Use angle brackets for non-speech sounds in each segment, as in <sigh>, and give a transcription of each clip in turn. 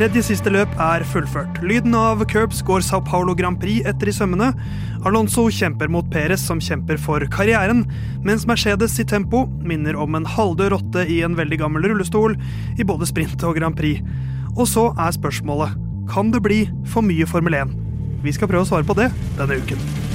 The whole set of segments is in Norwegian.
Tredje siste løp er fullført. Lyden av Curbs går Sao Paulo Grand Prix etter i sømmene. Alonso kjemper mot Perez, som kjemper for karrieren, mens Mercedes i tempo minner om en halvdød rotte i en veldig gammel rullestol i både sprint og Grand Prix. Og så er spørsmålet kan det bli for mye Formel 1? Vi skal prøve å svare på det denne uken.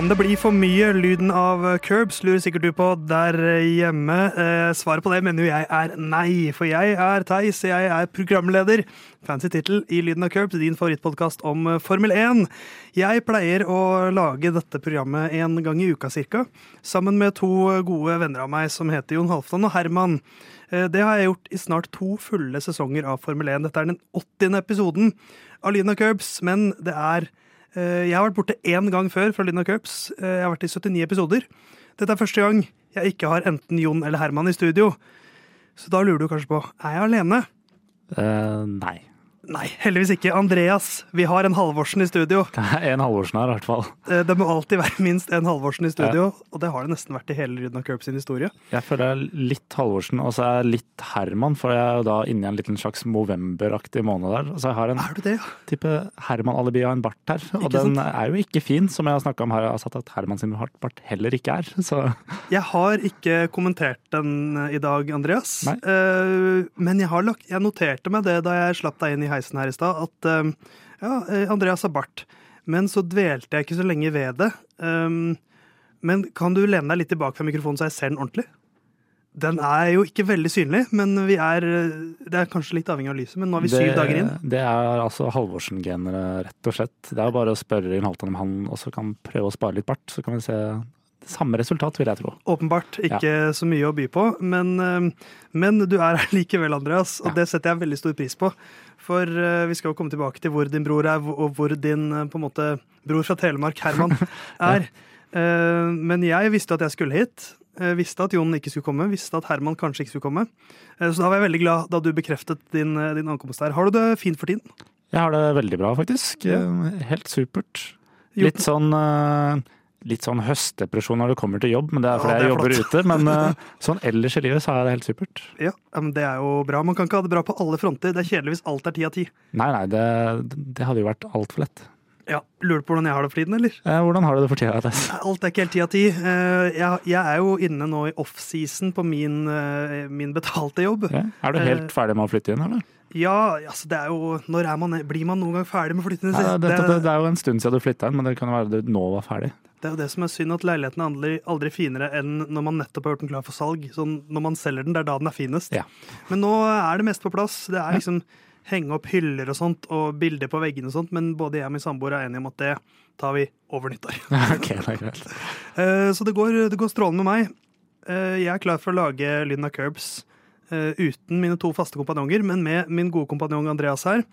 Kan det bli for mye lyden av curbs, lurer sikkert du på der hjemme. Eh, svaret på det mener jo jeg er nei, for jeg er Theis, jeg er programleder. Fancy tittel i Lyden av curbs, din favorittpodkast om Formel 1. Jeg pleier å lage dette programmet en gang i uka cirka, sammen med to gode venner av meg som heter Jon Halvdan og Herman. Eh, det har jeg gjort i snart to fulle sesonger av Formel 1. Dette er den 80. episoden av Lyden av curbs, men det er jeg har vært borte én gang før fra Lyden Cups. Eh, jeg har vært i 79 episoder. Dette er første gang jeg ikke har enten Jon eller Herman i studio. Så da lurer du kanskje på er jeg alene. Uh, nei. Nei, heldigvis ikke. Andreas, vi har en Halvorsen i studio. <laughs> Det er en Halvorsen her, i hvert fall. Eh, det må alltid være minst en Halvorsen i studio, ja. og det har det nesten vært i hele Rydna Curbs sin historie. Jeg føler jeg er litt Halvorsen, og så er jeg litt Herman, for jeg er jo da inne i en liten slags Movember-aktig måned der. Så jeg har en det, ja? type Herman-alibi av en bart her, og den sant? er jo ikke fin, som jeg har snakka om her. Jeg har sagt at Herman sin bart heller ikke er, så Jeg har ikke kommentert den i dag, Andreas, Nei. Uh, men jeg, har lagt, jeg noterte meg det da jeg slapp deg inn i heisen her i stad, at um, ja, eh, Andreas har bart. Men så dvelte jeg ikke så lenge ved det. Um, men kan du lene deg litt tilbake fra mikrofonen så jeg ser den ordentlig? Den er jo ikke veldig synlig, men vi er Det er kanskje litt avhengig av lyset, men nå er vi syv dager inn. Det er altså Halvorsen-genere, rett og slett. Det er bare å spørre Jon Halvdan om han også kan prøve å spare litt bart, så kan vi se samme resultat, vil jeg tro. Åpenbart ikke ja. så mye å by på, men, men du er her <laughs> likevel, Andreas, og ja. det setter jeg veldig stor pris på. For uh, vi skal jo komme tilbake til hvor din bror er, og hvor din uh, på en måte bror fra Telemark, Herman, <laughs> er. ja. men jeg visste at jeg skulle hit. Jeg visste at Jon ikke skulle komme, visste at Herman kanskje ikke skulle komme. så da var jeg veldig glad da du bekreftet din, din ankomst her. Har du det fint for tiden? Jeg har det veldig bra, faktisk. Ja. Helt supert. Litt sånn litt sånn høstdepresjon når det kommer til jobb, men det er fordi ja, jeg jobber ute. Men uh, <laughs> sånn ellers i livet så er det helt supert. Ja, men Det er jo bra. Man kan ikke ha det bra på alle fronter. Det er kjedelig hvis alt er ti av ti. Nei, nei, det, det hadde jo vært altfor lett. Ja, Lurer du på hvordan jeg har det for tiden, eller? Eh, hvordan har du det for tida? Alt er ikke helt ti av ti. Eh, jeg, er jo inne nå i offseason på min, eh, min, betalte jobb. Ja. Er du helt ferdig med å flytte inn, eller? Ja, altså det er jo Når er man, blir man noen gang ferdig med inn? Ja, det, det, det, er jo en stund siden du flytta inn, men det kan være du nå var ferdig. Det er jo det som er synd, at leiligheten er aldri, aldri finere enn når man nettopp har gjort den klar for salg. Sånn, når man selger den, det er da den er finest. Ja. Men nå er det mest på plass. Det er liksom henge opp hyller og sånt, og bilder på veggene og sånt, men både jeg og min samboer er enige om at det tar vi over nyttår. <laughs> okay, det er greit. Eh, så det går, det går strålende med meg. Eh, jeg er klar for å lage Lyden av Curbs eh, uten mine to faste kompanjonger, men med min gode kompanjong Andreas her.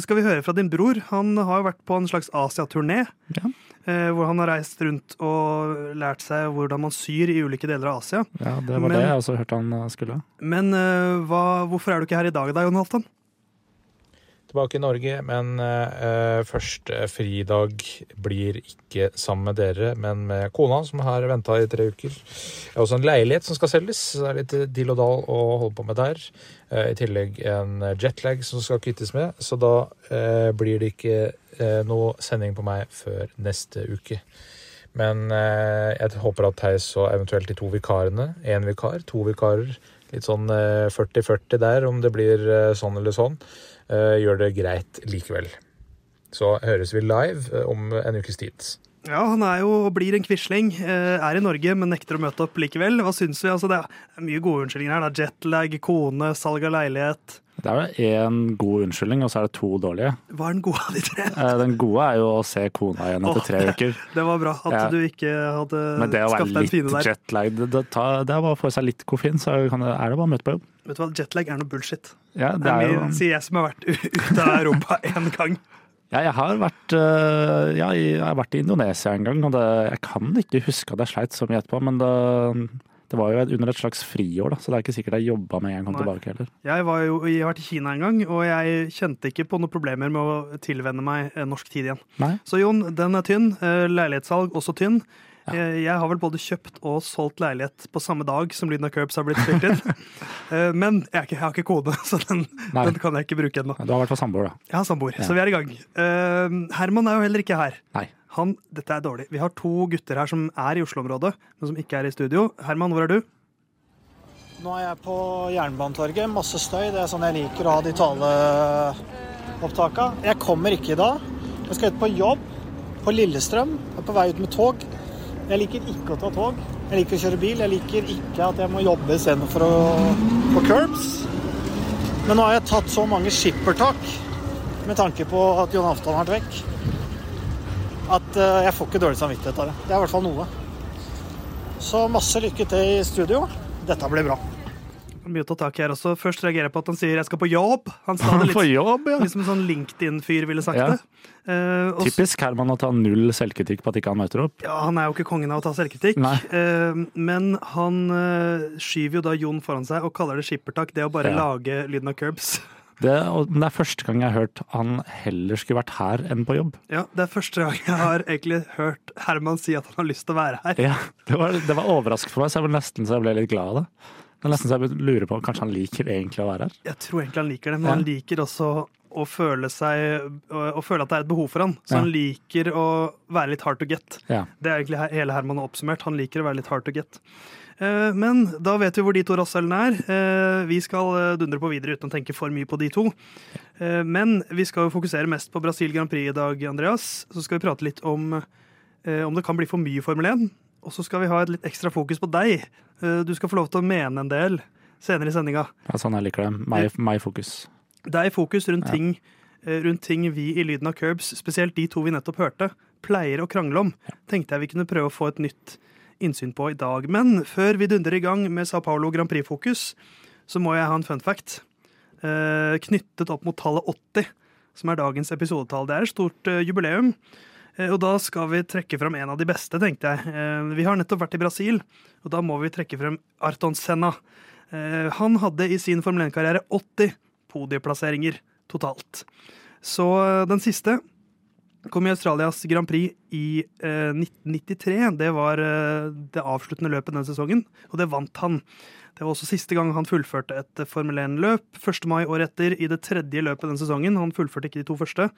Skal vi høre fra din bror? Han har jo vært på en slags Asia-turné. Ja. Eh, hvor han har reist rundt og lært seg hvordan man syr i ulike deler av Asia. Ja, Det var men, det jeg også hørte han eh, skulle. Men uh, hva, hvorfor er du ikke her i dag da, Jon Halvdan? Tilbake i Norge, men uh, første fridag blir ikke sammen med dere, men med kona, som har venta i tre uker. Det er også en leilighet som skal selges, så det er litt dill og dal å holde på med der. Uh, I tillegg en jetlag som skal kvittes med, så da blir det ikke Eh, noe sending på meg før neste uke. Men eh, jeg håper at Theis og eventuelt de to vikarene, én vikar, to vikarer, litt sånn 40-40 eh, der, om det blir sånn eller sånn, gjør det greit likevel. Så høres vi live om en ukes tid. Ja, han er jo og blir en quisling. Er i Norge, men nekter å møte opp likevel. Hva syns vi? Altså, det er mye gode unnskyldninger her. Jetlag, kone, salg av leilighet. Det er jo én god unnskyldning, og så er det to dårlige. Hva er den gode av de tre? Eh, den gode er jo å se kona igjen etter tre uker. <laughs> Det var bra at ja. du ikke hadde skaffet en fine der. Jetlag, det, det, det, er bare å få seg litt koffein, så er det bare å møte på jobb. Vet du hva, Jetlag er noe bullshit. Ja, det er jo... Sier jeg som har vært ute av Europa <laughs> én gang. Ja, jeg har vært, eh, ja, jeg har vært i Indonesia en gang, og det, jeg kan ikke huske at jeg sleit så mye etterpå, men det Det var jo under et slags friår, da, så det er ikke sikkert jeg jobba med en gang jeg kom Nei. tilbake heller. Jeg, var jo, jeg har vært i Kina en gang, og jeg kjente ikke på noen problemer med å tilvenne meg eh, norsk tid igjen. Nei? Så Jon, den er tynn. Eh, Leilighetssalg også tynn. Ja. Jeg har vel både kjøpt og solgt leilighet på samme dag som Lyden av Curbs har blitt spilt inn. <laughs> Eh, Men jeg, ikke, jeg har ikke kode, <laughs> så den, den kan jeg ikke bruke ennå. Du har i hvert fall samboer, da. Jeg har samboer, Ja. så vi er i gang. Eh, Herman er jo heller ikke her. Nei. Han, dette er dårlig. Vi har to gutter her som er i Oslo-området, men som ikke er i studio. Herman, hvor er du? Nå er jeg på Jernbanetorget. Masse støy. Det er sånn jeg liker å ha de taleopptaka. Jeg kommer ikke i dag. Jeg skal ut på jobb på Lillestrøm. Jeg er på vei ut med tog. Jeg liker ikke å ta tog. Jeg liker å kjøre bil. Jeg liker ikke at jeg må jobbe istedenfor å på curbs. Men nå har jeg tatt så mange skippertak med tanke på at Jon Aftan har vært vekk, at eh, jeg får ikke dårlig samvittighet av det. Det er i hvert fall noe. Så masse lykke til i studio. Dette blir bra. Mye å ta tak i her også. Først reagerer jeg på at han sier 'jeg skal på jobb'. Han sa det <laughs> På litt, jobb, ja! litt som en sånn LinkedIn-fyr ville sagt Ja. det. Uh, også, Typisk Herman å ta null selvkritikk på at ikke han møter opp. Ja, Han er jo ikke kongen av å ta selvkritikk, eh, men han uh, skyver jo da Jon foran seg og kaller det skippertak. Det å bare Ja. lage lyden av curbs. <laughs> Det, og, men det er første gang jeg har hørt han heller skulle vært her enn på jobb. Ja, Det er første gang jeg har egentlig hørt Herman si at han har lyst til å være her. Ja, det var, det var overraskende for meg, så jeg var nesten så jeg ble litt glad av det. Det er nesten så jeg lurer på om Kanskje han liker egentlig å være her? Jeg tror egentlig han liker det, men Ja. han liker også å føle seg å, føle at det er et behov for han. Så Ja. han liker å være litt hard to get. Ja. Det er egentlig hele Herman oppsummert. Han liker å være litt hard to get. Eh, Men da vet vi hvor de to rasshølene er. Eh, Vi skal eh, dundre på videre uten å tenke for mye på de to. Men vi skal jo fokusere mest på Brasil Grand Prix i dag, Andreas. Så skal vi prate litt om om det kan bli for mye Formel 1. Og så skal vi ha et litt ekstra fokus på deg. Du skal få lov til å mene en del senere i sendinga. Ja, sånn jeg liker det. Meg, meg fokus. Er fokus rundt, Ja. ting, rundt ting vi i Lyden av Curbs, spesielt de to vi nettopp hørte, pleier å krangle om. Tenkte jeg vi kunne prøve å få et nytt innsyn på i dag. Men før vi dundrer i gang med Sao Paulo Grand Prix-fokus, så må jeg ha en fun fact. Eh, knyttet opp mot tallet 80, som er dagens episodetall. Det er et stort eh, jubileum. Eh, Og da skal vi trekke frem en av de beste, tenkte jeg. Eh, Vi har nettopp vært i Brasil, og da må vi trekke frem Arton Senna. Eh, Han hadde i sin Formel 1-karriere 80 podieplasseringer totalt. Så eh, den siste kom i Australias Grand Prix i eh, 1993. Det var eh, det avsluttende løpet den sesongen, og det vant han. Det var også siste gang han fullførte et Formel 1-løp. 1. mai året etter i det tredje løpet den sesongen. Han fullførte ikke de to første,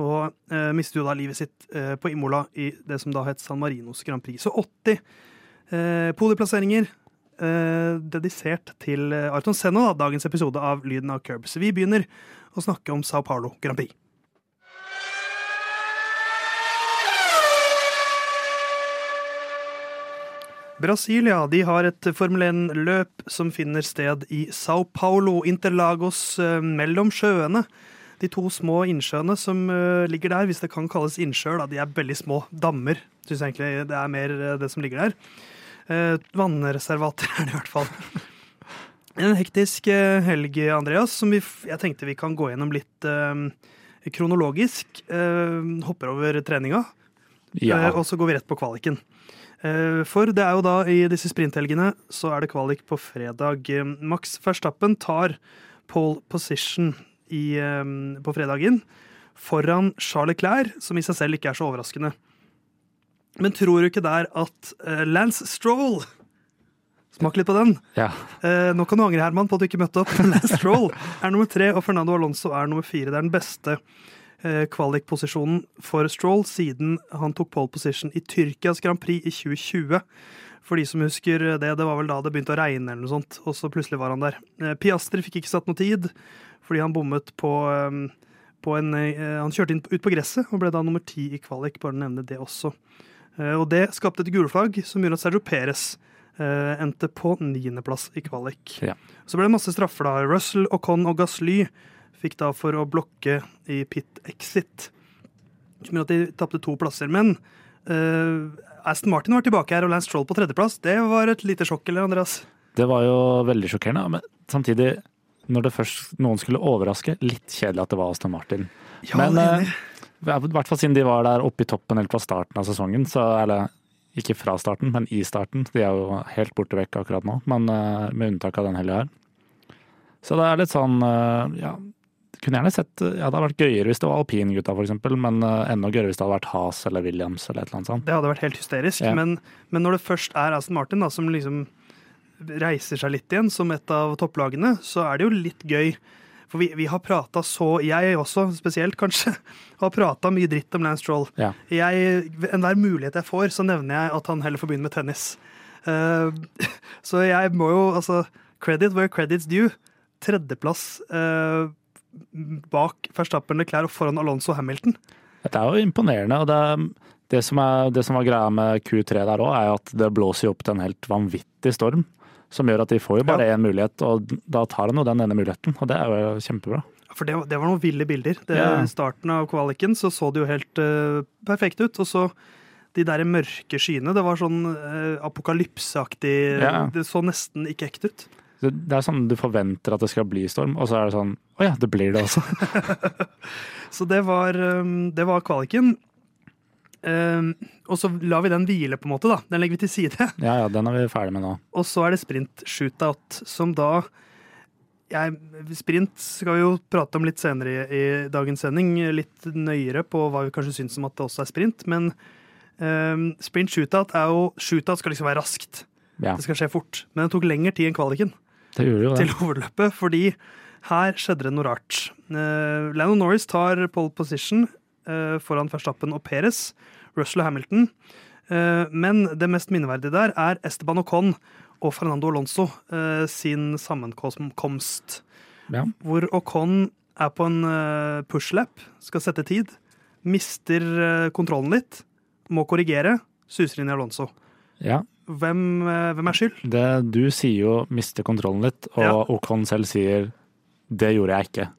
og eh, mistet jo da livet sitt eh, på Imola i det som da het San Marinos Grand Prix. Så 80 eh, podieplasseringer eh, dedisert til Arton Senna, da, dagens episode av Lyden av Curbs. Vi begynner å snakke om Sao Paulo Grand Prix. Brasil ja, de har et Formel 1-løp som finner sted i Sao Paulo, Interlagos, eh, mellom sjøene. De to små innsjøene som eh, ligger der, hvis det kan kalles innsjøer, da, de er veldig små dammer. Syns jeg egentlig det er mer eh, det som ligger der. Vannreservater er det i hvert fall. En hektisk helg, Andreas, som vi, jeg tenkte vi kan gå gjennom litt kronologisk. Eh, hopper over treninga, Ja. Og så går vi rett på kvaliken. Eh, For det er jo da i disse sprinthelgene så er det kvalik på fredag. Eh, Max Verstappen tar pole position i, eh, på fredagen foran Charles Clair, som i seg selv ikke er så overraskende. Men tror du ikke der at Lance Stroll <laughs> Smak litt på den. ja. Eh, nå kan du angre, Herman, på at du ikke møtte opp. Lance <laughs> Stroll er nummer tre, og Fernando Alonso er nummer fire. Det er den beste kvalikposisjonen for Stroll siden han tok pole position i Tyrkias Grand Prix i 2020. For de som husker det, det var vel da det begynte å regne, eller noe sånt, og så plutselig var han der. Eh, Piastri fikk ikke satt noe tid, fordi han bommet på, eh, på en eh, Han kjørte inn ut på gresset og ble da nummer ti i kvalik, bare nevne det også. Eh, og det skapte et gulflagg som gjorde at Sergio Perez eh, endte på niendeplass i kvalik. Ja. Så ble det masse straffer, da. Russell, Ocon og Gasly fikk da for å blokke i pit exit. Som gjorde at de tapte to plasser. Men uh, Aston Martin var tilbake her, og Lance Troll på tredjeplass. Det var et lite sjokk, eller, Andreas? Det var jo veldig sjokkerende. Men samtidig, når det først noen skulle overraske, litt kjedelig at det var Aston Martin. Ja, Men, enig. I hvert fall siden de var der oppe i toppen helt fra starten av sesongen, så eller Ikke fra starten, men i starten. De er jo helt borte vekk akkurat nå, men uh, med unntak av den helga her. Så det er litt sånn uh, ja, kunne gjerne sett ja, Det hadde vært gøyere hvis det var alpingutta, f.eks., men uh, enda gøyere hvis det hadde vært Has eller Williams eller et eller annet sånt. Det hadde vært helt hysterisk, ja. men, men, når det først er Aston Martin da, som liksom reiser seg litt igjen som et av topplagene, så er det jo litt gøy. For vi, vi har prata så Jeg også, spesielt kanskje, <laughs> har prata mye dritt om Lance Stroll. Ja. Enhver mulighet jeg får, så nevner jeg at han heller får begynne med tennis. Uh, <laughs> så jeg må jo altså Credit where credit's due. Tredjeplass uh, bak Verstappen Leclerc og foran Alonso Hamilton. Dette er jo imponerende. og det, det, som, er, det som var greia med Q3 der òg, er at det blåser opp til en helt vanvittig storm. Som gjør at de får jo bare én ja. mulighet, og da tar han jo den ene muligheten. Og det er jo kjempebra. For det, det var noen ville bilder. I ja. starten av kvaliken så så det jo helt uh, perfekt ut. Og så de der mørke skyene. Det var sånn uh, apokalypseaktig. Ja. Det så nesten ikke ekte ut. Det er sånn du forventer at det skal bli storm, og så er det sånn Å ja, det blir det også. <laughs> så det var, um, det var kvaliken. Um, og så lar vi den hvile, på en måte. da. Den legger vi til side. Ja, ja, den er vi ferdig med nå. Og så er det sprint shootout, som da jeg, Sprint skal vi jo prate om litt senere i, i, dagens sending. Litt nøyere på hva vi kanskje syns om at det også er sprint. Men um, sprint shootout er jo Shootout skal liksom være raskt. Ja. Det skal skje fort. Men det tok lengre tid enn kvaliken det gjorde jo det. til overløpet, fordi her skjedde det noe rart. Uh, Lando Norris tar pole position uh, foran Verstappen og Perez, Russell og Hamilton. Uh, men det mest minneverdige der er Esteban Ocon og Fernando Alonso sin sammenkomst. Ja. Hvor Ocon er på en pushlap, skal sette tid, mister kontrollen litt, må korrigere, suser inn i Alonso. Ja hvem, hvem er skyld? Det, du sier jo 'miste kontrollen litt', og ja. Ocon selv sier 'det gjorde jeg ikke'.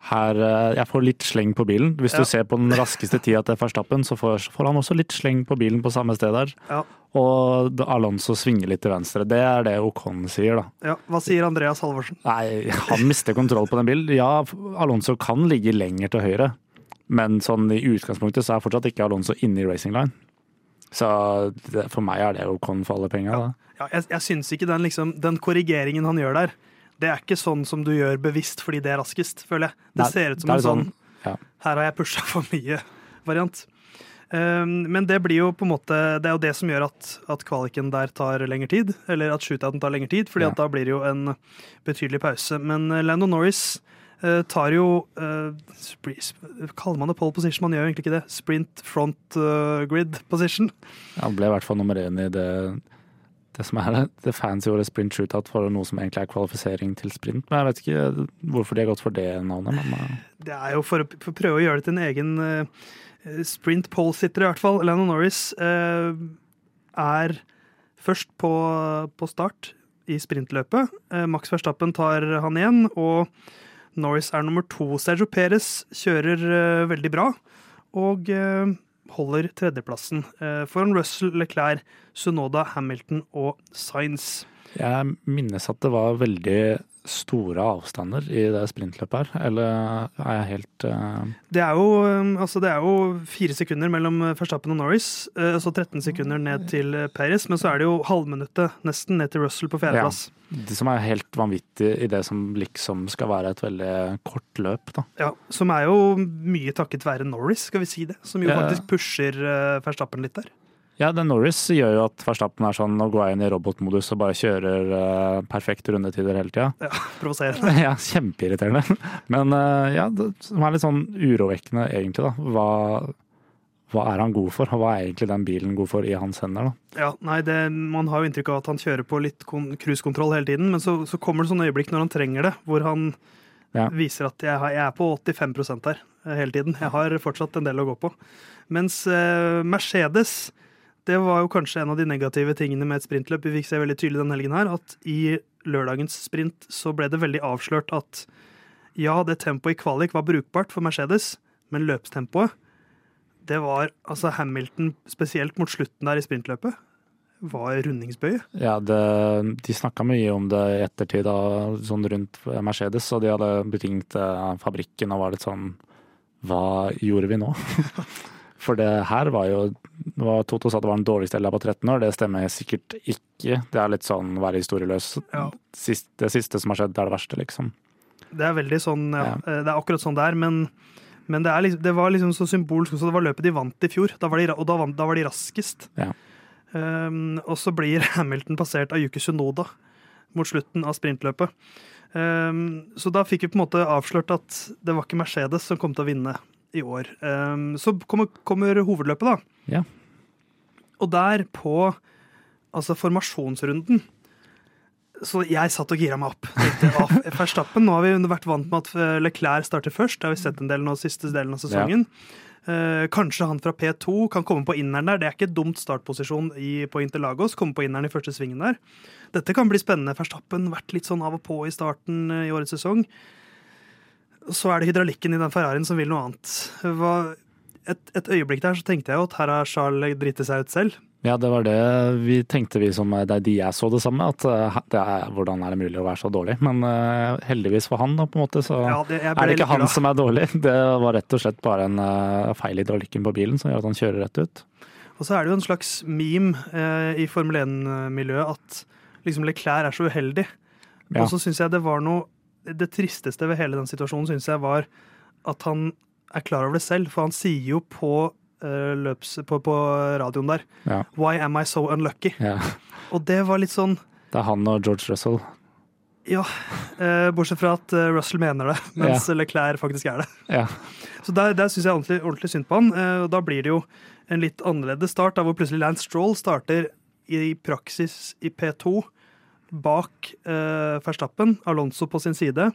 Her, eh, jeg får litt sleng på bilen. Hvis ja. du ser på den raskeste tida til Verstappen, så får, får, han også litt sleng på bilen på samme sted der. Ja. Og Alonso svinger litt til venstre. Det er det Ocon sier, da. Ja, Hva sier Andreas Halvorsen? Nei, Han mister kontroll på den bilen. Ja, Alonso kan ligge lenger til høyre, men sånn i utgangspunktet så er fortsatt ikke Alonso inne i racing line. Så det, for meg er det Okon for alle penger. Ja. ja, jeg, jeg syns ikke den, liksom, den korrigeringen han gjør der, det er ikke sånn som du gjør bevisst fordi det er raskest, føler jeg. Det, Nei, ser ut som en sånn, sånn ja. her har jeg pusha for mye-variant. Um, men det blir jo på en måte Det er jo det som gjør at, at kvaliken der tar lengre tid. Eller at shootouten tar lengre tid, fordi ja. da blir det jo en betydelig pause. Men uh, Lando Norris uh, tar jo uh, Kaller man det pole position? Man gjør jo egentlig ikke det. Sprint front uh, grid position. Han ble i hvert fall nummer én i det, det som er det, det fancy ordet sprint shootout for noe som egentlig er kvalifisering til sprint. Men jeg vet ikke hvorfor de har gått for det navnet. Men, <sighs> det er jo for å, for å, prøve å gjøre det til en egen sprint pole-sitter, i hvert fall. Lennon Norris er først på, på start i sprintløpet. Max Verstappen tar han igjen. og Norris er nummer to. Sergio Perez kjører uh, veldig bra og uh, holder tredjeplassen uh, foran Russell, Leclerc, Sunoda, Hamilton og Sainz. Jeg minnes at det var veldig store avstander i det sprintløpet her, eller er jeg helt uh... det, er jo, altså det er jo fire sekunder mellom Verstappen og Norris, uh, så 13 sekunder ned til Perez, men så er det jo halvminuttet nesten ned til Russell på fjerdeplass. Ja. Det som er helt vanvittig i det som liksom skal være et veldig kort løp, da. Ja, som er jo mye takket være Norris, skal vi si det. Som jo ja. faktisk pusher uh, Verstappen litt der. Ja, den Norris gjør jo at Verstappen er sånn å gå inn i robotmodus og bare kjører uh, perfekte rundetider hele tida. Ja, <laughs> provoserende. <laughs> ja, kjempeirriterende. Men uh, ja, det som er litt sånn urovekkende egentlig, da. Hva hva er han god for, og hva er egentlig den bilen god for i hans hender? da? Ja, nei, det, Man har jo inntrykk av at han kjører på litt cruisekontroll hele tiden, men så, så, kommer det sånne øyeblikk når han trenger det, hvor han ja. viser at jeg, jeg, er på 85 her eh, hele tiden. Jeg har fortsatt en del å gå på. Mens uh, Mercedes det var jo kanskje en av de negative tingene med et sprintløp. Vi fikk se veldig tydelig den helgen her, at i lørdagens sprint så ble det veldig avslørt at ja, det tempoet i kvalik var brukbart for Mercedes, men løpstempoet det var altså Hamilton, spesielt mot slutten der i sprintløpet, var rundingsbøye. Ja, det, de snakka mye om det i ettertid, da, sånn rundt Mercedes, og de hadde betinget fabrikken og var litt sånn Hva gjorde vi nå? <laughs> For det her var jo var Toto sa det var den dårligste elda på 13 år, det stemmer sikkert ikke. Det er litt sånn være historieløs. Ja. Sist, det siste som har skjedd, det er det verste, liksom. Det er veldig sånn, ja. Ja. eh, Det er akkurat sånn det er, men, men det, er liksom, det var liksom så symbolsk også. Det var løpet de vant i fjor, da var de, og da, vant, da var de raskest. Ja. Um, og så blir <laughs> Hamilton passert av Yuki Sunoda mot slutten av sprintløpet. Um, så da fikk vi på en måte avslørt at det var ikke Mercedes som kom til å vinne i år. Um, så kommer, kommer hovedløpet, da. Ja. Og der på altså formasjonsrunden så jeg satt og gira meg opp. Tenkte, «Å, Verstappen, nå har vi vært vant med at eh, Leclerc starter først. Det har vi sett en del nå siste delen av sesongen. Eh, kanskje han fra P2 kan komme på inneren der. Det er ikke et dumt startposisjon i, på Interlagos. Komme på inneren i første svingen der. Dette kan bli spennende. Verstappen vært litt sånn av og på i starten eh, i årets sesong. Så er det hydraulikken i den Ferrarien som vil noe annet. Hva, et, et øyeblikk der så tenkte jeg jo at her har Charles driti seg ut selv. Ja, det var det vi tenkte, vi som det er de jeg så det samme. At eh, det er, hvordan er det mulig å være så dårlig? Men uh, heldigvis for han, da, på en måte, så Ja, det, er det ikke han da. som er dårlig. <laughs> Det var rett og slett bare en uh, feil i hydraulikken på bilen som gjør at han kjører rett ut. Og så er det jo en slags meme uh, i Formel 1-miljøet at liksom Leclerc er så uheldig. Ja. Og så syns jeg det var noe Det tristeste ved hele den situasjonen synes jeg var at han er klar over det selv, for han sier jo på uh, løps... På, på radioen der Ja. Why am I so unlucky? Ja. Og det var litt sånn Det er han og George Russell. Ja. uh, bortsett fra at eh, Russell mener det, <laughs> mens Leclerc faktisk er det. Ja. Så der, der syns jeg ordentlig, ordentlig synd på han. Uh, og da blir det jo en litt annerledes start, da hvor plutselig Lance Stroll starter i praksis i P2 bak eh, Verstappen, Alonso på sin side.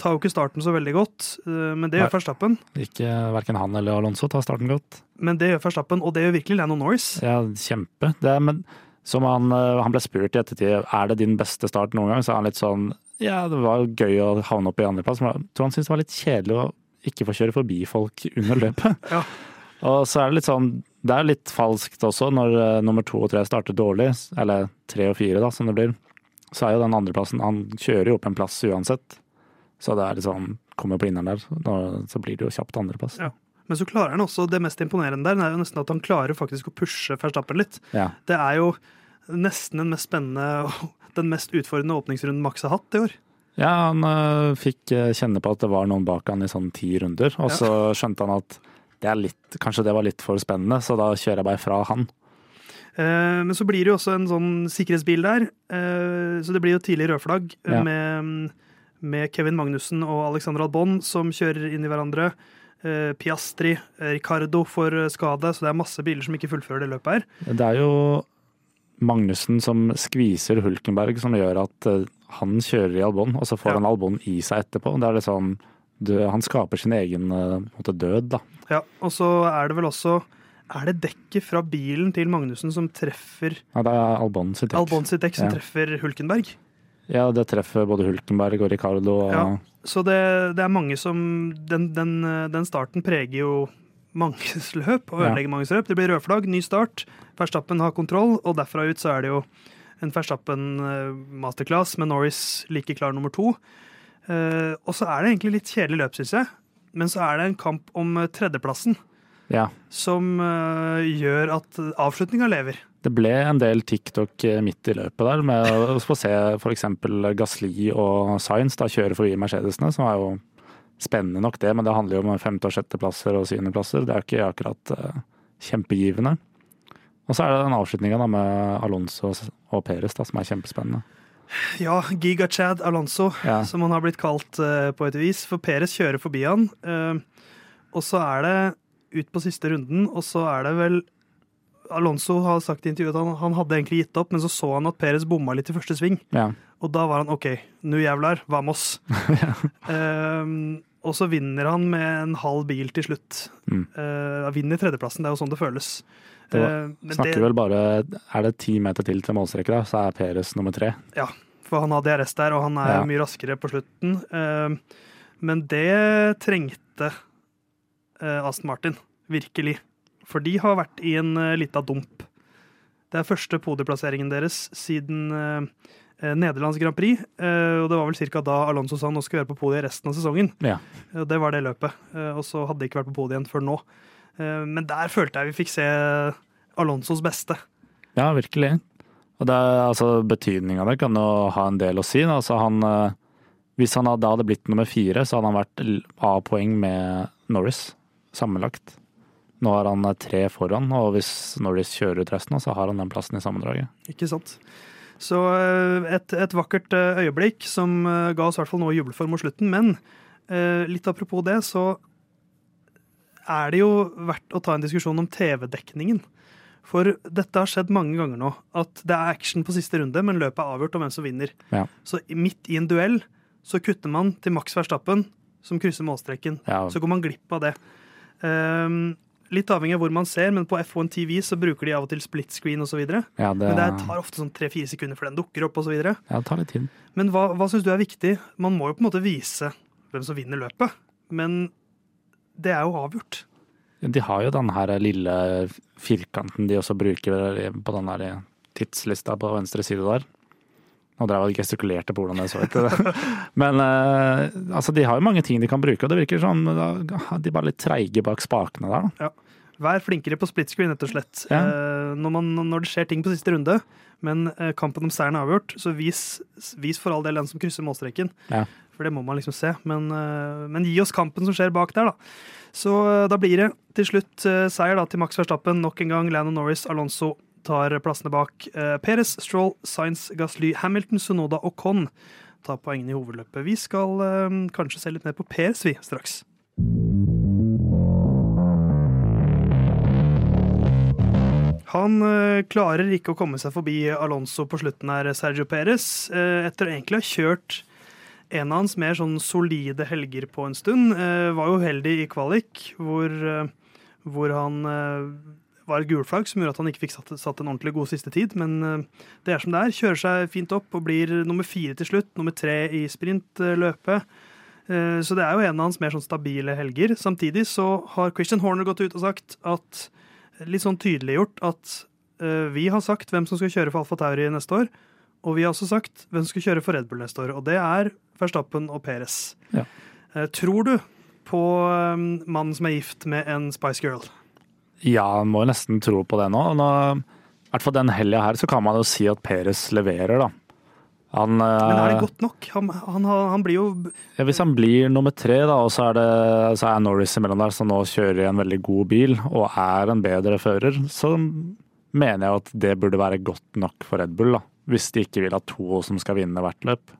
Tar jo ikke starten så veldig godt, eh, men det gjør Verstappen. Ikke verken han eller Alonso tar starten godt. Men det gjør Verstappen, og det gjør virkelig Lando Norris. Ja, kjempe. Det men som han, eh, han ble spurt i ettertid er det din beste start noen gang, så er han litt sånn Ja, det var gøy å havne opp i andreplass, men jeg tror han syntes det var litt kjedelig å ikke få kjøre forbi folk under løpet. Ja. <laughs> Og så er det litt sånn Det er litt falskt også når eh, nummer to og tre starter dårlig, eller tre og fire, da, som det blir. Så er jo den andreplassen Han kjører jo opp en plass uansett. Så det er liksom Kommer på inneren der, så blir det jo kjapt andreplass. Ja. Men så klarer han også det mest imponerende der, det er jo nesten at han klarer faktisk å pushe Verstappen litt. Ja. Det er jo nesten den mest spennende og den mest utfordrende åpningsrunden Max har hatt i år. Ja, han øh, fikk øh, kjenne på at det var noen bak han i sånn ti runder, og så skjønte han at det er litt, kanskje det var litt for spennende, så da kjører jeg bare fra han. Eh, Men så blir det jo også en sånn sikkerhetsbil der, eh, så det blir jo tidlig rødflagg eh, Ja. med, med Kevin Magnussen og Alexander Albon som kjører inn i hverandre. Piastri, Ricardo får skade, så det er masse biler som ikke fullfører det løpet her. Det er jo Magnussen som skviser Hulkenberg, som gjør at han kjører i Albon, og så får Ja. han Albon i seg etterpå. Det er litt sånn, han skaper sin egen måte, død, da. Ja, og så er det vel også Er det dekket fra bilen til Magnussen som treffer Ja, det er Albon sitt dekk. Albon sitt dekk som Ja. treffer Hulkenberg? Ja, det treffer både Hulkenberg og Ricardo. Og, Ja. Så det, det er mange som den, den, den starten preger jo manges løp og Ja. ødelegger manges løp. Det blir rødflagg, ny start. Verstappen har kontroll, og derfra ut så er det jo en Verstappen eh, masterclass med Norris like klar nummer to. Eh, og så er det egentlig litt kjedelig løp, syns jeg. Men så er det en kamp om eh, tredjeplassen ja. som uh, gjør at avslutninga lever. Det ble en del TikTok eh, midt i løpet der, med å se f.eks. Gasli og Sainz da kjøre forbi Mercedesene, som er jo spennende nok det, men det handler jo om femte- og sjetteplasser og syvendeplasser. Det er jo ikke akkurat uh, kjempegivende. Og så er det den avslutninga med Alonso og Perez da, som er kjempespennende. Ja, Giga-Chad Alonso, Ja. som han har blitt kalt uh, på et vis. For Perez kjører forbi han. Uh, og så er det ut på siste runden, og så er det vel Alonso har sagt i intervjuet at han, han hadde egentlig gitt opp, men så så han at Perez bomma litt i første sving. Ja. Og da var han OK, nu jævlar, vamos. <laughs> Eh, og så vinner han med en halv bil til slutt. Mm. Uh, vinner tredjeplassen, det er jo sånn det føles. Det var- uh, Snakker det- vel bare Er det ti meter til til målstreken, da, så er Perez nummer tre. Ja, for han har DRS der, og han er Ja. mye raskere på slutten. Uh, Men det trengte Aston Martin, virkelig. For de har vært i en uh, lita dump. Det er første podieplasseringen deres siden eh, eh, Nederlands Grand Prix. eh, Og det var vel ca. da Alonso sa han nå skal vi være på podiet resten av sesongen. Ja. Det var det løpet. Eh, Og så hadde de ikke vært på podiet igjen før nå. Eh, Men der følte jeg vi fikk se Alonsos beste. Ja, virkelig. Og det altså, Betydninga det kan jo ha en del å si. Altså, han, eh, hvis han da hadde blitt nummer fire, så hadde han vært A-poeng med Norris sammenlagt. Nå har han eh, tre foran, og hvis Norris kjører ut resten, så har han den plassen i sammendraget. Ikke sant? Så eh, et, et vakkert eh, øyeblikk som ga oss i hvert fall noe å juble for mot slutten. Men litt apropos det, så er det jo verdt å ta en diskusjon om TV-dekningen. For dette har skjedd mange ganger nå. At det er action på siste runde, men løpet er avgjort om hvem som vinner. Ja. Så midt i en duell så kutter man til Max Verstappen, som krysser målstreken. Ja, Så går man glipp av det. Ehm, litt avhengig av hvor man ser, men på F1 TV så bruker de av og til split screen osv. ja, det, Men det tar ofte sånn tre-fire sekunder før den dukker opp osv. ja, det tar litt tid. Men hva, hva syns du er viktig? Man må jo på en måte vise hvem som vinner løpet. Men det er jo avgjort. De har jo den her lille firkanten de også bruker på den der tidslista på venstre side der. Nå drev jeg og gestikulerte på hvordan det så ut. <laughs> Men eh, altså, de har jo mange ting de kan bruke, og det virker sånn De er bare litt treige bak spakene der, da. Vær flinkere på split screen, rett og slett. Ja. Eh, når, man, når det skjer ting på siste runde, men eh, kampen om seieren er avgjort, så vis, vis for all del den som krysser målstreken. Ja. For det må man liksom se. Men, men gi oss kampen som skjer bak der, da. Så da blir det til slutt seier da til Max Verstappen. Nok en gang Landon Norris, Alonso tar plassene bak. Uh, Perez, Stroll, Sainz, Gasly, Hamilton, Sunoda og Conn. tar poengene i hovedløpet. Vi skal eh, kanskje se litt mer på Perez, vi, straks. Han eh, klarer ikke å komme seg forbi Alonso på slutten her, Sergio Perez, eh, etter å egentlig ha kjørt en av hans mer sånn solide helger på en stund. Eh, var jo uheldig i kvalik, hvor, eh, hvor han eh, var et gulflagg som gjorde at han ikke fikk satt, satt en ordentlig god siste tid. Men eh, det er som det er. Kjører seg fint opp og blir nummer fire til slutt. Nummer tre i sprintløpet. Eh, Så det er jo en av hans mer sånn stabile helger. Samtidig så har Christian Horner gått ut og sagt at litt sånn tydeliggjort at eh, vi har sagt hvem som skal kjøre for Alfa Tauri neste år, og vi har også sagt hvem som skal kjøre for Red Bull neste år, og det er Verstappen og Perez. Ja. Eh, tror du på eh, mannen som er gift med en Spice Girl? Ja, man må jo nesten tro på det nå. nå I hvert fall den helga her så kan man jo si at Peres leverer, da. Han, Men er det eh, godt nok? Han, han, han blir jo Ja, hvis han blir nummer tre, da, og så er, det, så er Norris imellom der, som nå kjører i en veldig god bil og er en bedre fører, så mener jeg at det burde være godt nok for Red Bull. da. Hvis de ikke vil ha to som skal vinne hvert løp.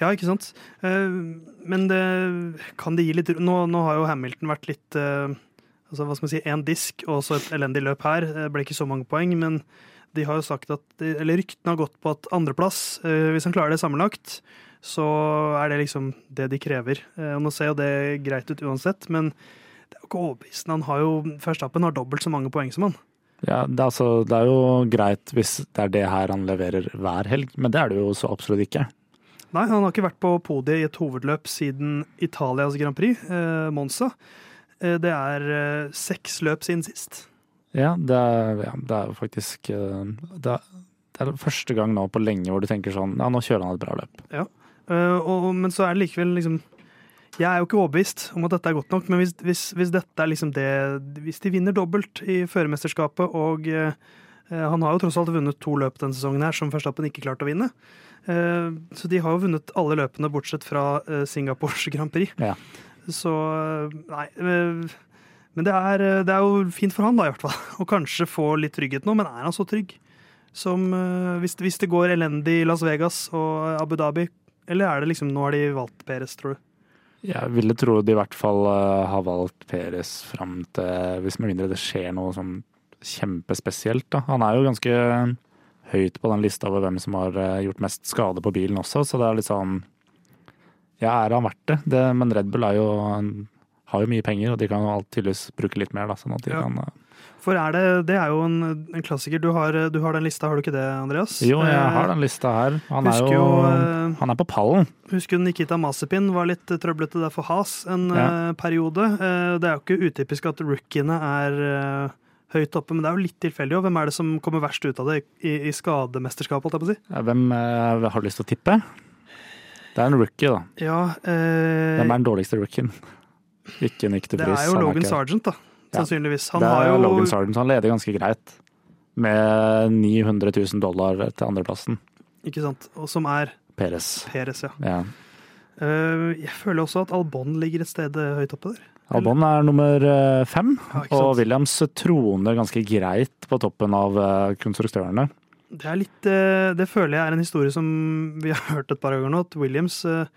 Ja, ikke sant? Eh, Men det kan det gi litt Nå, nå har jo Hamilton vært litt eh, altså hva skal man si, én disk og så et elendig løp her. Det ble ikke så mange poeng, men de har jo sagt at Eller ryktene har gått på at andreplass, eh, hvis han klarer det sammenlagt, så er det liksom det de krever. Eh, Og nå ser jo det greit ut uansett, men det er jo ikke overbevisende. Han har jo Verstappen har dobbelt så mange poeng som han. Ja, det, er altså, det er jo greit hvis det er det her han leverer hver helg, men det er det jo så absolutt ikke. Nei, han har ikke vært på podiet i et hovedløp siden Italias Grand Prix, eh, Monza. Eh, det er eh, seks løp siden sist. Ja, det er, ja, det er jo faktisk eh, det er, det er første gang nå på lenge hvor du tenker sånn Ja, nå kjører han et bra løp. Ja, og, men så er det likevel liksom Jeg er jo ikke overbevist om at dette er godt nok, men hvis, hvis, hvis dette er liksom det Hvis de vinner dobbelt i førermesterskapet, og eh, han har jo tross alt vunnet to løp denne sesongen her som Verstappen ikke klarte å vinne. Eh, så de har jo vunnet alle løpene bortsett fra eh, Singapores Grand Prix. Ja. Så nei eh, Men det er, eh, det er jo fint for han, da, i hvert fall. <laughs> Å kanskje få litt trygghet nå. Men er han så trygg? Som eh, hvis, hvis det går elendig i Las Vegas og Abu Dhabi, eller er det liksom nå har de valgt Peres, tror du? Jeg ville tro de i hvert fall har valgt Peres fram til Hvis med mindre det skjer noe sånn kjempespesielt, da. Han er jo ganske høyt på den lista over hvem som har gjort mest skade på bilen også, så det er litt sånn Ja, er han verdt det? det men Red Bull jo, har jo mye penger, og de kan jo tydeligvis bruke litt mer, da. Sånn Ja. kan For er det, det er jo en, en klassiker. Du har, du har den lista, har du ikke det, Andreas? Jo, jeg Eh, har den lista her. Han er jo eh, Han er på pallen. Husker Nikita Masipin var litt trøblete der for Has en Ja. eh, periode. Det er jo ikke utypisk at rookiene er høyt oppe, men det er jo litt tilfeldig. Og hvem er det som kommer verst ut av det i, i skademesterskapet, Hvem har du lyst til å tippe? Det er en rookie, da. Ja, eh, Hvem er den dårligste rookien? Ikke Nick de det er jo Logan Sargent, da. Sannsynligvis. Han det har er jo Logan Sargent, han leder ganske greit. Med 900 000 dollar til andreplassen. Ikke sant. Og som er Peres. Peres ja. Ja. Uh, jeg føler også at Albon ligger et sted eh, høyt oppe der. Albon er nummer eh, fem, Ja, og Williams troner ganske greit på toppen av konstruktørene. Det er litt eh, Det føler jeg er en historie som vi har hørt et par ganger nå, at Williams eh,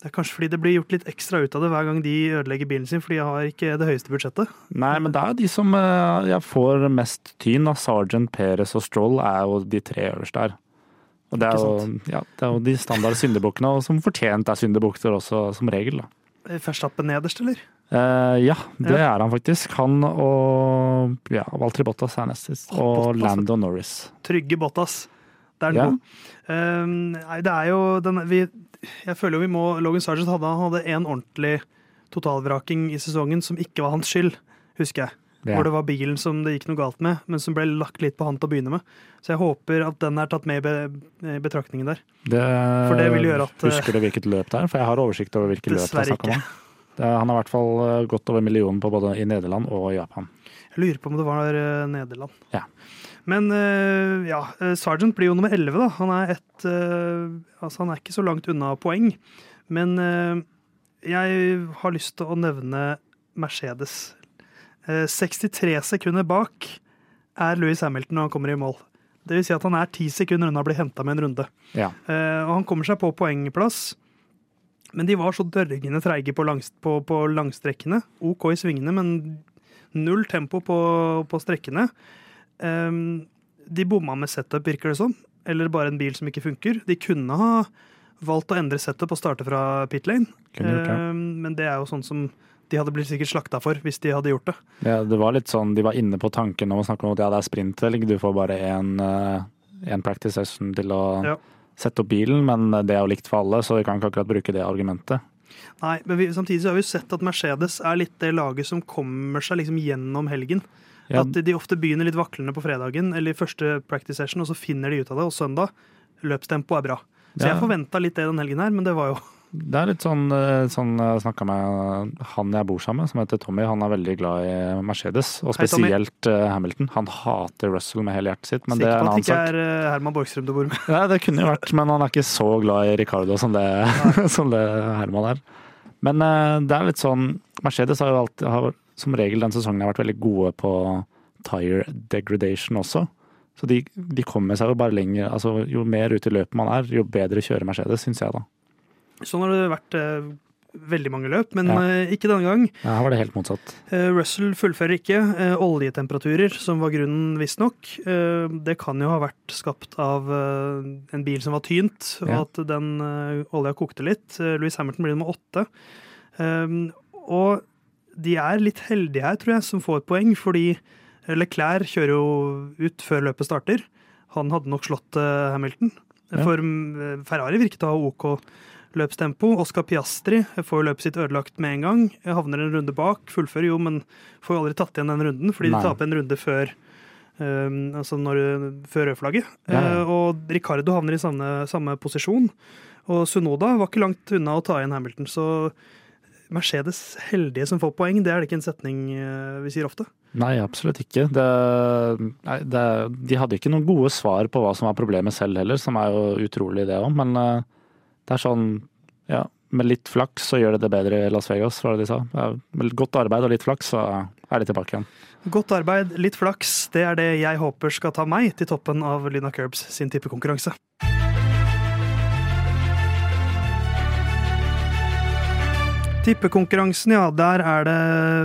Det er kanskje fordi det blir gjort litt ekstra ut av det hver gang de ødelegger bilen sin, for de har ikke det høyeste budsjettet. Nei, men det er jo de som eh, jeg får mest tyn av. Sergeant, Perez og Stroll er jo de tre øverste her. Og det er, jo, ja, det er jo de standard syndebukkene, og som fortjent er syndebukter også, som regel. da. Eh, nederst, eller? Eh, ja, det Ja. er han faktisk. Han og ja, Walter Bottas er nest sist. Og Bottas. Lando Norris. Trygge Bottas. Det er den Ja. Eh, det er jo den vi, Jeg føler jo vi må Logan Sargent hadde, han hadde en ordentlig totalvraking i sesongen som ikke var hans skyld, husker jeg. Ja. Hvor det var bilen som det gikk noe galt med, men som ble lagt litt på han til å begynne med. Så jeg håper at den er tatt med i betraktningen der. Det, For det vil gjøre at, Husker du hvilket løp det er? For jeg har oversikt over hvilket løp det er snakk om. ikke. Er- han har i hvert fall eh, gått over millionen på både i Nederland og Japan. Jeg lurer på om det var eh, Nederland. Ja. Men eh, ja, Sergeant blir jo nummer 11, da. Han er, et, altså han er ikke så langt unna poeng. Men jeg har lyst til å nevne Mercedes. Eh, 63 sekunder bak er Louis Hamilton når han kommer i mål. Det vil si at han er ti sekunder unna å bli henta med en runde. Ja. Og han kommer seg på poengplass. Men de var så dørgende treige på, langs, på, på langstrekkene. OK i svingene, men null tempo på, på strekkene. Um, de bomma med setup, virker det som. Eller bare en bil som ikke funker. De kunne ha valgt å endre setup og starte fra pit lane. Ehm, men det er jo sånn som de hadde blitt sikkert slakta for hvis de hadde gjort det. Ja, det var litt sånn, De var inne på tanken om å snakke om at ja, det er sprintvelg, du får bare én practice session til å Ja. Sette opp bilen, men det er jo likt for alle, så vi kan ikke akkurat bruke det argumentet. Nei, men vi, samtidig så har vi sett at Mercedes er litt det laget som kommer seg liksom gjennom helgen. Ja, At de, ofte begynner litt vaklende på fredagen eller første practice session, og så finner de ut av det. Og søndag, løpstempo er bra. Så Ja. jeg forventa litt det den helgen her, men det var jo Det er litt sånn, eh, sånn jeg snakka med han jeg bor sammen med, som heter Tommy. Han er veldig glad i Mercedes, og spesielt Hei, Hamilton. Han hater Russell med hele hjertet sitt, men det sikker er på at det ikke er eh, Herman Borgstrøm du bor med. Nei, det kunne jo vært, men han er ikke så glad i Ricardo som det, <laughs> som det Herman er. Men eh, det er litt sånn Mercedes har jo alltid, har, som regel den sesongen har vært veldig gode på tire degradation også. Så de, de kommer seg jo bare lenger altså Jo mer ut i løpet man er, jo bedre kjører Mercedes, syns jeg, da. Sånn har det vært eh, veldig mange løp, men Ja. eh, ikke denne gang. Ja, her var det helt motsatt. Eh, Russell fullfører ikke. Oljetemperaturer, som var grunnen, visstnok. Eh, det kan jo ha vært skapt av en bil som var tynt, og Ja. at den olja kokte litt. Louis Hamilton blir nummer åtte. Og de er litt heldige her, tror jeg, som får poeng, fordi Leclerc kjører jo ut før løpet starter. Han hadde nok slått Hamilton. For Ferrari virket å ha OK løpstempo. Oscar Piastri får løpet sitt ødelagt med en gang. Havner en runde bak, fullfører jo, men får jo aldri tatt igjen den runden, fordi Nei. de taper en runde før um, altså når, før rødflagget. Ja, ja. Uh, og Ricardo havner i samme, samme posisjon. Og Sunoda var ikke langt unna å ta igjen Hamilton, så Mercedes heldige som får poeng, det er det ikke en setning uh, vi sier ofte. Nei, absolutt ikke. Det, nei, det, de hadde ikke noen gode svar på hva som var problemet selv heller, som er jo utrolig det òg. Men eh, det er sånn, ja, med litt flaks så gjør det det bedre i Las Vegas, var det de sa. Med godt arbeid og litt flaks, så er de tilbake igjen. Godt arbeid, litt flaks, det er det jeg håper skal ta meg til toppen av Lina Curbs sin tippekonkurranse. Tippekonkurransen, ja, der er det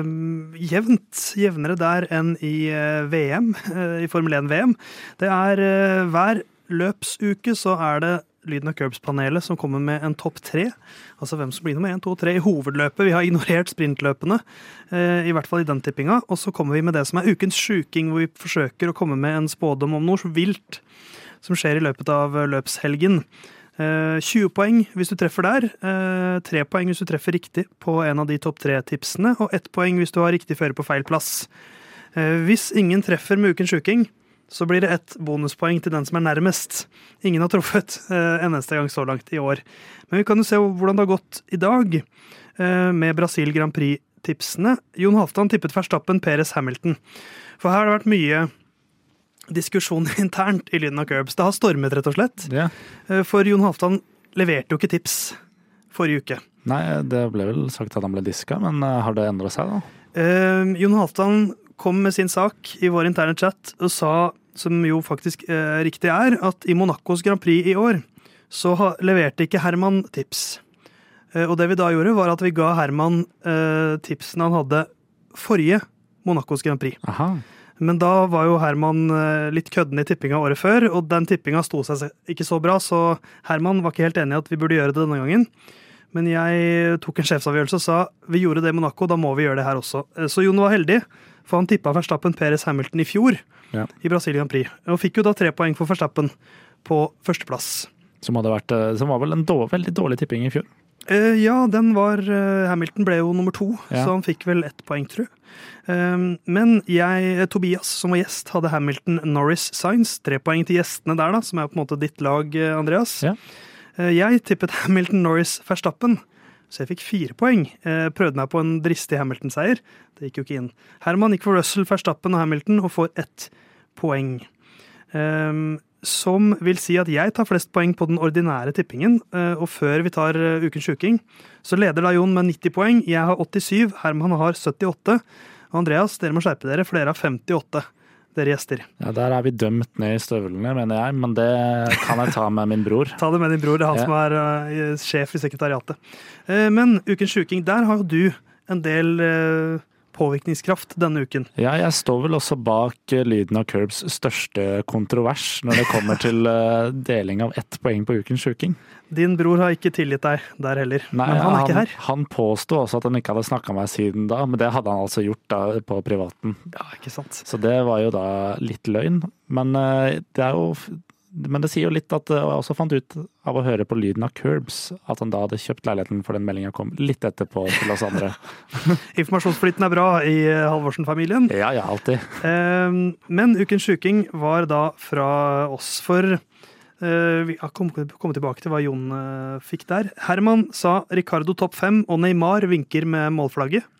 mm, jevnt. Jevnere der enn i eh, VM, <laughs> i Formel 1-VM. Det er eh, hver løpsuke så er det Lyden av Curbs-panelet som kommer med en topp tre. Altså hvem som blir nummer én, to, tre i hovedløpet. Vi har ignorert sprintløpene, eh, i hvert fall i den tippinga. Og så kommer vi med det som er ukens sjuking, hvor vi forsøker å komme med en spådom om noe vilt som skjer i løpet av eh, løpshelgen. Eh, 20 poeng hvis du treffer der. Eh, 3 poeng hvis du treffer riktig på en av de topp tre-tipsene. Og 1 poeng hvis du har riktig føre på feil plass. Eh, hvis ingen treffer med ukens sjuking, så blir det ett bonuspoeng til den som er nærmest. Ingen har truffet eh, en eneste gang så langt i år. Men vi kan jo se hvordan det har gått i dag, eh, med Brasil Grand Prix-tipsene. Jon Halvdan tippet Verstappen, Peres Hamilton. For her har det vært mye diskusjon <laughs> internt i Lyden av Curbs. Det har stormet, rett og slett. Eh, For Jon Halvdan leverte jo ikke tips forrige uke. Nei, det ble vel sagt at han ble diska, men eh, har det endra seg, da? Eh, Jon Halvdan kom med sin sak i vår interne chat og sa, som jo faktisk eh, riktig er, at i Monacos Grand Prix i år så ha, leverte ikke Herman tips. Eh, og det vi da gjorde, var at vi ga Herman eh, tipsene han hadde forrige Monacos Grand Prix. Aha. Men da var jo Herman eh, litt kødden i tippinga året før, og den tippinga sto seg ikke så bra, så Herman var ikke helt enig i at vi burde gjøre det denne gangen. Men jeg tok en sjefsavgjørelse og sa vi gjorde det i Monaco, da må vi gjøre det her også. Eh, Så Jon var heldig, for han tippa Verstappen Perez Hamilton i fjor Ja. i Brasil Grand Prix. Og fikk jo da tre poeng for Verstappen på førsteplass. Som, vært, eh, som var vel en dårlig, veldig dårlig tipping i fjor. Uh, ja, den var uh, Hamilton ble jo nummer to, Ja. så han fikk vel ett poeng, tror jeg. Um, men jeg, Tobias, som var gjest, hadde Hamilton Norris Science. Tre poeng til gjestene der, da, som er på en måte ditt lag, Andreas. Ja. Uh, jeg tippet Hamilton Norris Verstappen, så jeg fikk fire poeng. Eh, prøvde meg på en dristig Hamilton-seier. Det gikk jo ikke inn. Herman gikk for Russell, Verstappen og Hamilton og får ett poeng. Um, som vil si at jeg tar flest poeng på den ordinære tippingen. eh, Og før vi tar eh, ukens sjuking, så leder da Jon med 90 poeng. Jeg har 87, Herman har 78. Og Andreas, dere må skjerpe dere, for dere har 58, dere gjester. Ja, Der er vi dømt ned i støvlene, mener jeg, men det kan jeg ta med min bror. Ta det med din bror, det er han Ja. som er uh, sjef i sekretariatet. Uh, men ukens sjuking, der har jo du en del eh, påvirkningskraft denne uken. Ja, jeg står vel også bak eh, lyden av Curbs største kontrovers når det kommer til eh, deling av ett poeng på ukens sjuking. Din bror har ikke tilgitt deg der heller, Nei, men han er ikke her. Han påsto også at han ikke hadde snakka med meg siden da, men det hadde han altså gjort da på privaten. Ja, ikke sant. Så det var jo da litt løgn. Men eh, det er jo men det sier jo litt at og jeg også fant ut av å høre på lyden av Curbs, at han da hadde kjøpt leiligheten for den meldinga kom litt etterpå til oss andre. <laughs> Informasjonsflyten er bra i eh, Halvorsen-familien. Ja, ja, alltid. Eh, Men ukens sjuking var da fra oss, for eh, vi har kommet tilbake til hva Jon eh, fikk der. Herman sa Ricardo topp fem, og Neymar vinker med målflagget.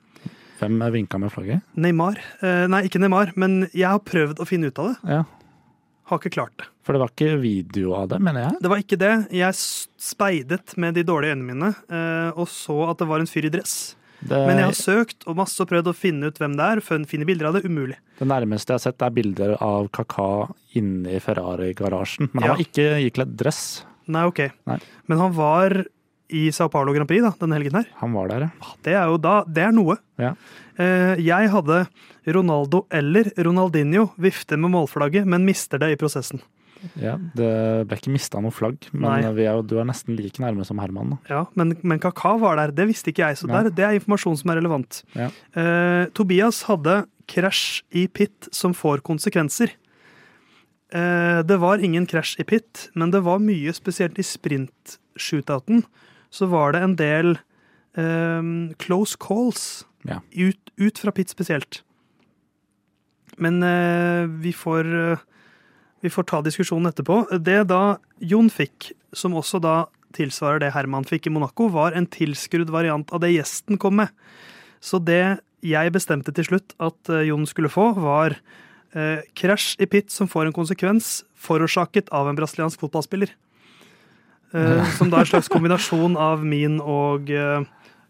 Hvem vinka med flagget? Neymar. Eh, Nei, ikke Neymar, men jeg har prøvd å finne ut av det. Ja. Har ikke klart det. For det var ikke video av det, mener jeg. Det var ikke det. Jeg speidet med de dårlige øynene mine eh, og så at det var en fyr i dress. Det, Men jeg har søkt og masse og prøvd å finne ut hvem det er. Finne bilder av det. Umulig. det nærmeste jeg har sett, er bilder av Kaka inne i Ferrari-garasjen. Men han Ja. var ikke ikledd dress. Nei, ok. Nei. Men han var i Sao Paulo Grand Prix da, denne helgen her. Han var der, ja. Det er jo da, det er noe. Ja. Eh, jeg hadde Ronaldo eller Ronaldinho vifte med målflagget, men mister det i prosessen. ja. Det ble ikke mista noe flagg, men vi er du er nesten like nærme som Herman. Da. Ja, men, men Kaka var der. Det visste ikke jeg, så der, det er informasjon som er relevant. Ja. Eh, Tobias hadde krasj i pit som får konsekvenser. Eh, det var ingen krasj i pit, men det var mye, spesielt i sprint-shootouten, så var det en del eh, close calls Ja. ut, ut fra Pitt spesielt. Men eh, vi får eh, vi får ta diskusjonen etterpå. Det da Jon fikk, som også da tilsvarer det Herman fikk i Monaco, var en tilskrudd variant av det gjesten kom med. Så det jeg bestemte til slutt at eh, Jon skulle få, var eh, krasj i pit som får en konsekvens, forårsaket av en brasiliansk fotballspiller. Eh, <laughs> som da er en slags kombinasjon av min og eh,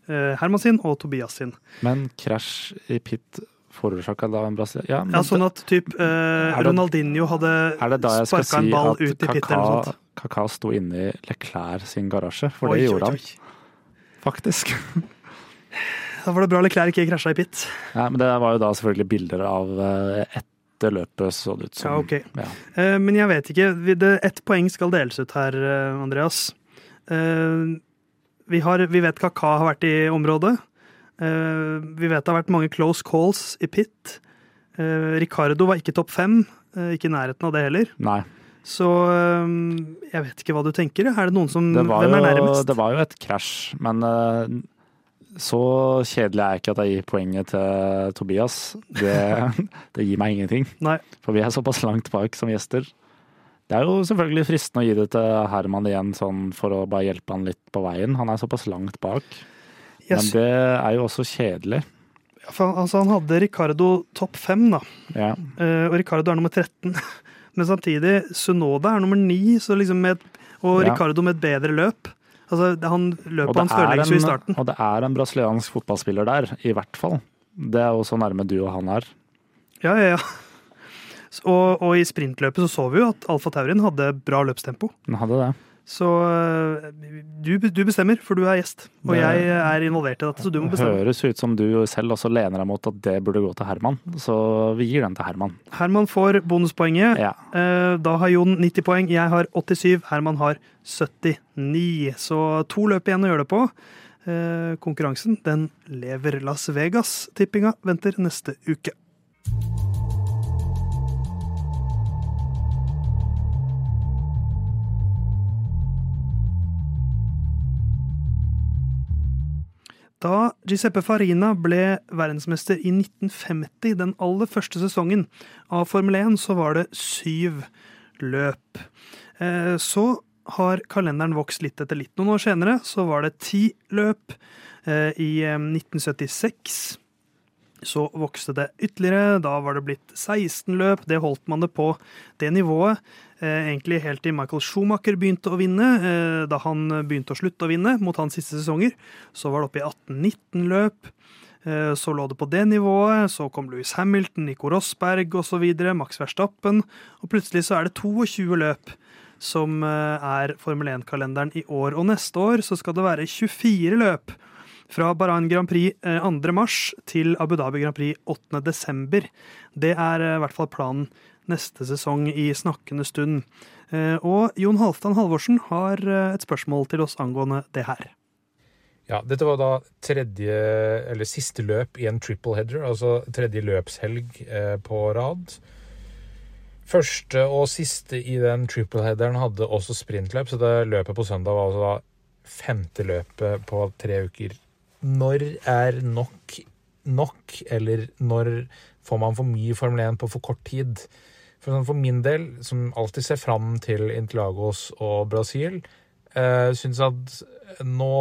Herman sin og Tobias sin. Men krasj i pit forårsaka da en brasilianer ja, Ja, sånn at typ eh, Ronaldinho hadde sparka sparka en ball ut i pit eller noe sånt? Kaka sto inne i Leclerc sin garasje? For Oi, det oi, gjorde han faktisk. <laughs> Da var det bra Leclerc ikke krasja i pit. Ja, men det var jo da selvfølgelig bilder av eh, etter løpet så det ut som. Ja, ok. Ja. Eh, men jeg vet ikke. Ett poeng skal deles ut her, eh, Andreas. Eh, vi, har, vi vet Kaka har vært i området. Eh, vi vet det har vært mange close calls i pit. Eh, Ricardo var ikke topp fem. eh, ikke i nærheten av det heller. Nei. Så jeg vet ikke hva du tenker. Er det noen som Det Hvem er jo, nærmest? det var jo et krasj, men så kjedelig er jeg ikke at jeg gir poenget til Tobias. Det, <laughs> det gir meg ingenting, Nei. for vi er såpass langt bak som gjester. Det er jo selvfølgelig fristende å gi det til Herman igjen, sånn for å bare hjelpe han litt på veien. Han er såpass langt bak. Men det er jo også kjedelig. For, han- altså, han hadde Ricardo topp fem, da. Ja. Eh, og Ricardo er nummer 13. <laughs> Men samtidig, Sunoda er nummer 9, liksom med, og Ja. Ricardo med et bedre løp. Altså, han, løper hans er i starten. og det er en brasiliansk fotballspiller der, i hvert fall. Det er jo så nærme du og han er. Ja, ja, ja. Og, og i sprintløpet så så vi jo at Alfa Taurin hadde bra løpstempo. Den hadde det. Så eh, du, du bestemmer, for du er gjest. Og Det- jeg er involvert i dette, så du må bestemme. høres ut som du selv også lener deg mot at det burde gå til Herman, så vi gir den til Herman. Herman får bonuspoenget. Ja. Eh, Da har Jon 90 poeng, jeg har 87, Herman har 79. Så to løp igjen å gjøre det på. Eh, Konkurransen den lever Las Vegas. Tippinga venter neste uke. Da Giuseppe Farina ble verdensmester i 1950, den aller første sesongen av Formel 1, så var det syv løp. Eh, Så har kalenderen vokst litt etter litt. Noen år senere så var det ti løp. Eh, I eh, 1976 så vokste det ytterligere. Da var det blitt 16 løp. Det holdt man det på det nivået. Eh, egentlig helt til Michael Schumacher begynte å vinne. Eh, da han begynte å slutte å vinne mot hans siste sesonger, så var det oppe i 18-19 løp. Eh, Så lå det på det nivået. Så kom Louis Hamilton, Nico Rosberg osv., Max Verstappen. Og plutselig så er det 22 løp som er Formel 1-kalenderen i år. Og neste år så skal det være 24 løp. Fra Bahrain Grand Prix eh, 2. mars til Abu Dhabi Grand Prix 8. desember. Det er eh, i hvert fall planen neste sesong i snakkende stund. Eh, Og Jon Halvdan Halvorsen har eh, et spørsmål til oss angående det her. Ja, dette var da tredje, eller siste løp i en triple header, altså tredje løpshelg eh, på rad. Første og siste i den triple headeren hadde også sprintløp, så det løpet på søndag var altså da femte løpet på tre uker. Når er nok nok, eller når får man for mye Formel 1 på for kort tid? For, for min del, som alltid ser fram til Interlagos og Brasil, eh, syns at nå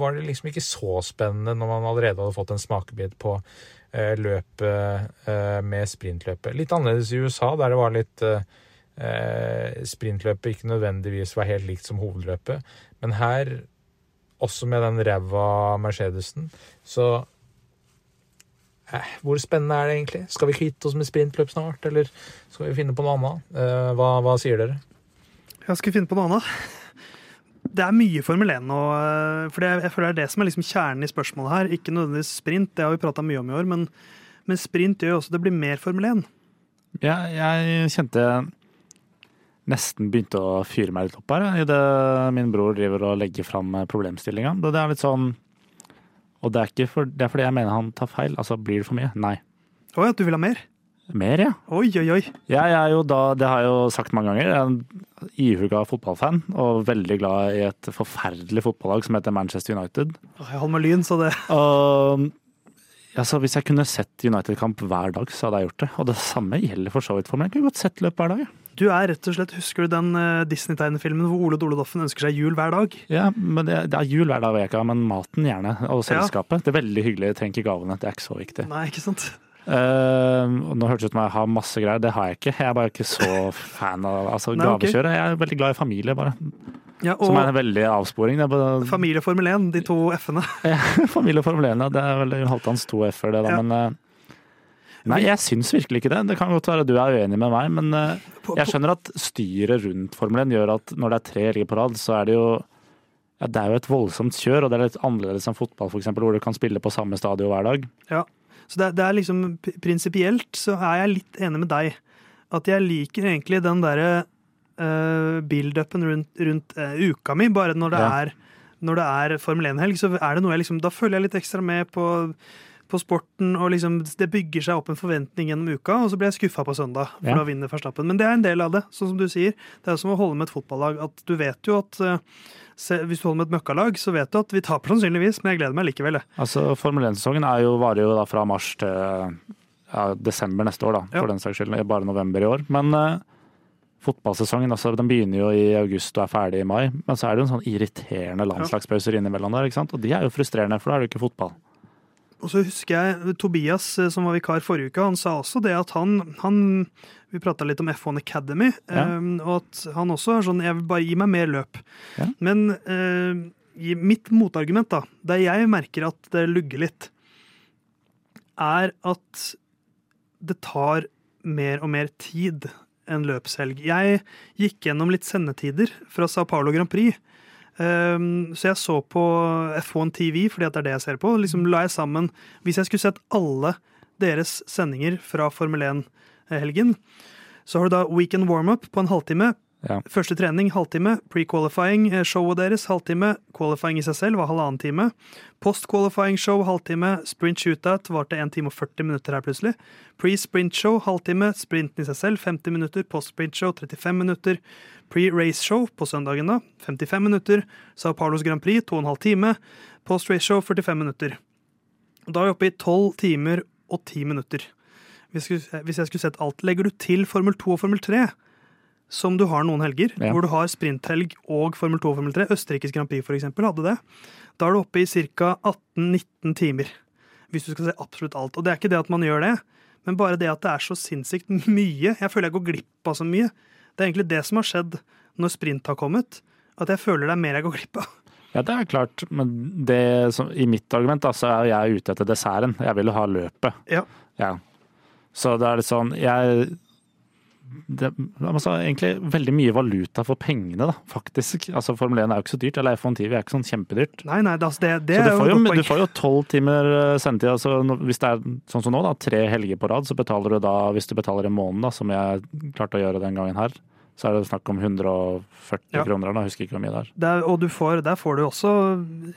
var det liksom ikke så spennende når man allerede hadde fått en smakebit på eh, løpet eh, med sprintløpet. Litt annerledes i USA, der det var litt eh, eh, Sprintløpet ikke nødvendigvis var helt likt som hovedløpet. Men her, også med den ræva Mercedesen, så eh, Hvor spennende er det egentlig? Skal vi kvitte oss med sprintløp snart, eller skal vi finne på noe annet? Eh, hva, hva sier dere? Jeg skal finne på noe annet. Det er mye Formel 1 nå. eh, For det, jeg føler det er det som er liksom kjernen i spørsmålet her. Ikke nødvendigvis sprint, det har vi prata mye om i år, men, men sprint gjør jo også det blir mer Formel 1. Ja, jeg kjente nesten begynte å fyre meg litt opp her, idet min bror driver og legger fram problemstillinga. Det er litt sånn Og det er, ikke for, det er fordi jeg mener han tar feil. Altså, blir det for mye? Nei. Å ja, du vil ha mer? Mer, ja. Oi, oi, oi. Jeg er jo da, det har jeg jo sagt mange ganger, jeg er en ihuga fotballfan og veldig glad i et forferdelig fotballag som heter Manchester United. Jeg holder med lyn, så det Og altså, hvis jeg kunne sett United-kamp hver dag, så hadde jeg gjort det. Og det samme gjelder for så vidt for meg. Jeg kunne godt sett løp hver dag. jeg. Du er rett og slett, Husker du den eh, Disney-tegnefilmen hvor Ole Dole Doffen ønsker seg jul hver dag? Ja, men det, er jul hver dag veka, men maten gjerne. Og selskapet. Det er veldig hyggelig. Jeg trenger ikke gavene. Det er ikke så viktig. Nei, ikke sant? Uh, nå hørtes det ut som jeg har masse greier. Det har jeg ikke. Jeg er bare ikke så <laughs> fan av altså, Nei, gavekjøret. Okay. Jeg er veldig glad i familie, bare. Ja, Som er en veldig avsporing. Bare, Familie Formel 1, de to F-ene. <laughs> familie Formel 1, ja. det er vel Halvdans to F-er, det da. Ja. Men eh, Nei, jeg syns virkelig ikke det. Det kan godt være du er uenig med meg, men eh, jeg skjønner at styret rundt Formel 1 gjør at når det er tre helger på rad, så er det jo ja, Det er jo et voldsomt kjør, og det er litt annerledes enn fotball, eksempel, hvor du kan spille på samme stadion hver dag. Ja. Så det, det er liksom Prinsipielt så er jeg litt enig med deg. At jeg liker egentlig den derre uh, build-upen rundt, rundt uh, uka mi. Bare når det Ja. er når det er Formel 1-helg, så er det noe jeg liksom Da følger jeg litt ekstra med på, på sporten, og liksom det bygger seg opp en forventning gjennom uka, og så blir jeg skuffa på søndag, for Ja. da vinner Verstappen. Men det er en del av det, sånn som du sier. Det er som å holde med et fotballag. At du vet jo at eh, se, Hvis du holder med et møkkalag, så vet du at vi taper sannsynligvis, men jeg gleder meg likevel. Altså, Formel 1-sesongen er jo, varer jo da fra mars til ja, desember neste år, da, Ja. for den saks skyld. Bare november i år. Men eh, fotballsesongen altså, den begynner jo i august og er ferdig i mai. Men så er det jo en sånn irriterende landslagspauser innimellom der, ikke sant? og de er jo frustrerende, for da er det jo ikke fotball. Og så husker jeg Tobias, eh, som var vikar forrige uke, han sa også det at han, han Vi prata litt om F1 Academy, Ja. eh, og at han også er sånn Jeg vil bare gi meg mer løp. Ja. Men eh, mitt motargument, da, der jeg merker at det lugger litt, er at det tar mer og mer tid en løpshelg. Jeg gikk gjennom litt sendetider fra Sao Paulo Grand Prix. Um, så jeg så på F1 TV, fordi det er det jeg ser på. Liksom la jeg sammen Hvis jeg skulle sett alle deres sendinger fra Formel 1-helgen, så har du da weekend warm-up på en halvtime. Ja. Første trening halvtime. Pre-qualifying eh, showet deres halvtime. Qualifying i seg selv var halvannen time. Post-qualifying show halvtime. Sprint shootout varte 1 time og 40 minutter her plutselig. Pre-sprint show halvtime. Sprinten i seg selv 50 minutter. Post-sprint show 35 minutter. Pre-race show på søndagen da 55 minutter. Sao Paulos Grand Prix 2,5 time. Post-race show 45 minutter. Da er vi oppe i 12 timer og 10 minutter. Hvis jeg skulle sett alt. Legger du til Formel 2 og Formel 3, som du har noen helger, Ja. hvor du har sprinthelg og Formel 2 og Formel 3, Østerrikes Grand Prix for eksempel, hadde det, da er du oppe i ca. 18-19 timer. Hvis du skal se absolutt alt. Og det er ikke det at man gjør det, men bare det at det er så sinnssykt mye. Jeg føler jeg går glipp av så mye. Det er egentlig det som har skjedd når sprint har kommet. At jeg føler det er mer jeg går glipp av. Ja, det er klart, men det som, i mitt argument da, så er jeg ute etter desserten. Jeg vil ha løpet. Ja. Ja. Så det er litt sånn Jeg det, altså, egentlig veldig mye valuta for pengene, da, faktisk. Altså, Formel 1 er jo ikke så dyrt, eller F1 TV er ikke sånn kjempedyrt. Nei, nei, det, det, det Så du får jo, du får jo tolv timer eh, sendetid. Altså, hvis det er sånn som nå, da, tre helger på rad, så betaler du da, hvis du betaler en måned, da, som jeg klarte å gjøre den gangen her, så er det snakk om 140 Ja. kroner. Da, husker ikke hvor mye det er. Der, og du får, der får du også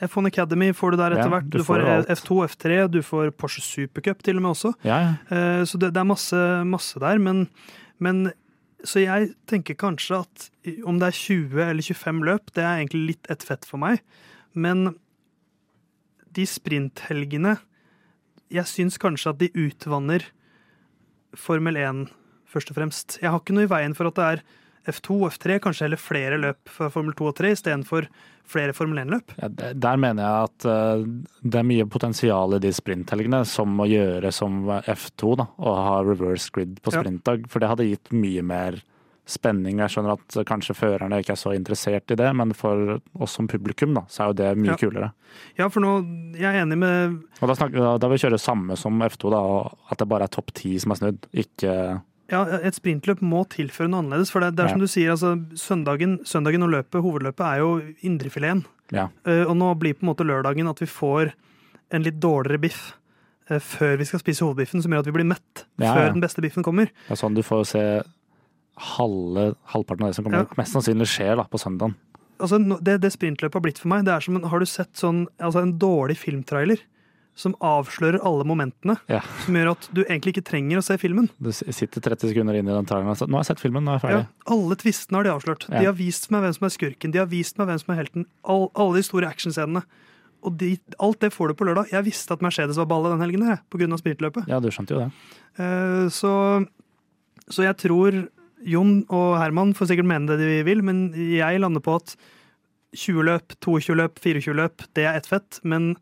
F1 Academy får du der etter Ja, hvert. du Du, får får. F2, F3, du får Porsche Supercup til og med også. Ja, ja. Eh, Så det, det er masse, masse der. Men, men så jeg tenker kanskje at om det er 20 eller 25 løp, det er egentlig litt ett fett for meg. Men de sprinthelgene Jeg syns kanskje at de utvanner Formel 1 først og fremst. Jeg har ikke noe i veien for at det er F2 og F3, kanskje heller flere løp fra Formel 2 og 3 istedenfor flere Formel 1-løp. Ja, der mener jeg at eh, det er mye potensial i de sprinthelgene, som å gjøre som F2, da, og ha reverse grid på Ja. sprintdag. For det hadde gitt mye mer spenning. Jeg skjønner at kanskje førerne ikke er så interessert i det, men for oss som publikum, da, så er jo det mye Ja. kulere. Ja, for nå, jeg er enig med Og da, snakker, da vil vi kjøre samme som F2, da, at det bare er topp ti som er snudd, ikke Ja, et sprintløp må tilføre noe annerledes. For det, det er som Ja. du sier, altså, søndagen, søndagen og løpet, hovedløpet, er jo indrefileten. Ja. Uh, og nå blir på en måte lørdagen at vi får en litt dårligere biff uh, før vi skal spise hovedbiffen, som gjør at vi blir mett Ja, før den beste biffen kommer. Det er sånn du får se halve, halvparten av det som kommer. Mest sannsynlig skjer da, på søndagen. Altså, det, det sprintløpet har blitt for meg, det er som en, har du sett sånn, altså en dårlig filmtrailer som avslører alle momentene, Ja. som gjør at du egentlig ikke trenger å se filmen. Du sitter 30 sekunder inn i den traileren og sier, nå har jeg sett filmen, nå er jeg ferdig. Ja, alle tvistene har de avslørt. Ja. De har vist meg hvem som er skurken, de har vist meg hvem som er helten. All, alle de store actionscenene. Og de, alt det får du på lørdag. Jeg visste at Mercedes var ballet den helgen her, av sprintløpet. Ja, du skjønte jo det. Eh, så, så jeg tror Jon og Herman får sikkert mene det de vil, men jeg lander på at 20 løp, 22 løp, 24 løp, det er ett fett. Men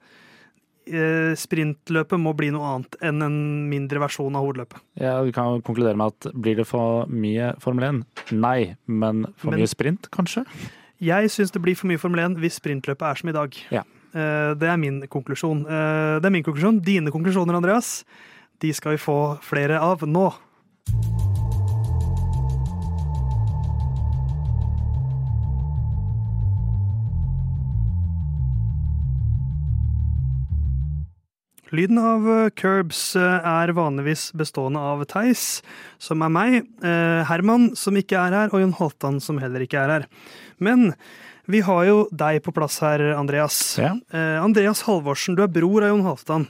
sprintløpet må bli noe annet enn en mindre versjon av hovedløpet. Ja, vi kan jo konkludere med at blir det for mye Formel 1? Nei, men for Men- mye sprint, kanskje? Jeg syns det blir for mye Formel 1 hvis sprintløpet er som i dag. Ja. Eh, Det er min konklusjon. Eh, Det er min konklusjon. Dine konklusjoner, Andreas, de skal vi få flere av nå. Lyden av eh, Curbs eh, er vanligvis bestående av Theis, som er meg, eh, Herman, som ikke er her, og Jon Halvdan, som heller ikke er her. Men vi har jo deg på plass her, Andreas. Ja. Andreas Halvorsen, du er bror av Jon Halvdan.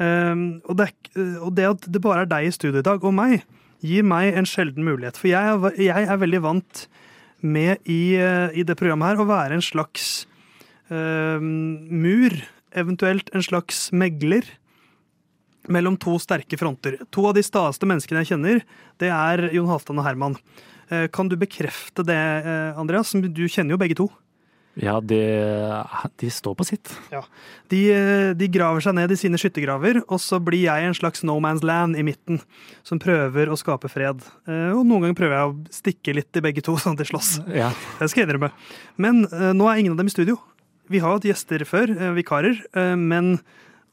Eh, og, det, og det at det bare er deg i studio i dag, og meg, gir meg en sjelden mulighet. For jeg er, jeg er veldig vant med i, i det programmet her å være en slags uh, mur, eventuelt en slags megler, mellom to sterke fronter. To av de staeste menneskene jeg kjenner, det er Jon Halvdan og Herman. Eh, Kan du bekrefte det, eh, Andreas? Du kjenner jo begge to. Ja, de, de står på sitt. De, eh, de graver seg ned i sine skyttergraver, og så blir jeg en slags no man's land i midten, som prøver å skape fred. Og noen ganger prøver jeg å stikke litt i begge to, <laughs> sånn at de slåss. Ja. Det skal jeg innrømme. Men nå er ingen av dem i studio. Vi har hatt gjester før, eh, vikarer, eh, men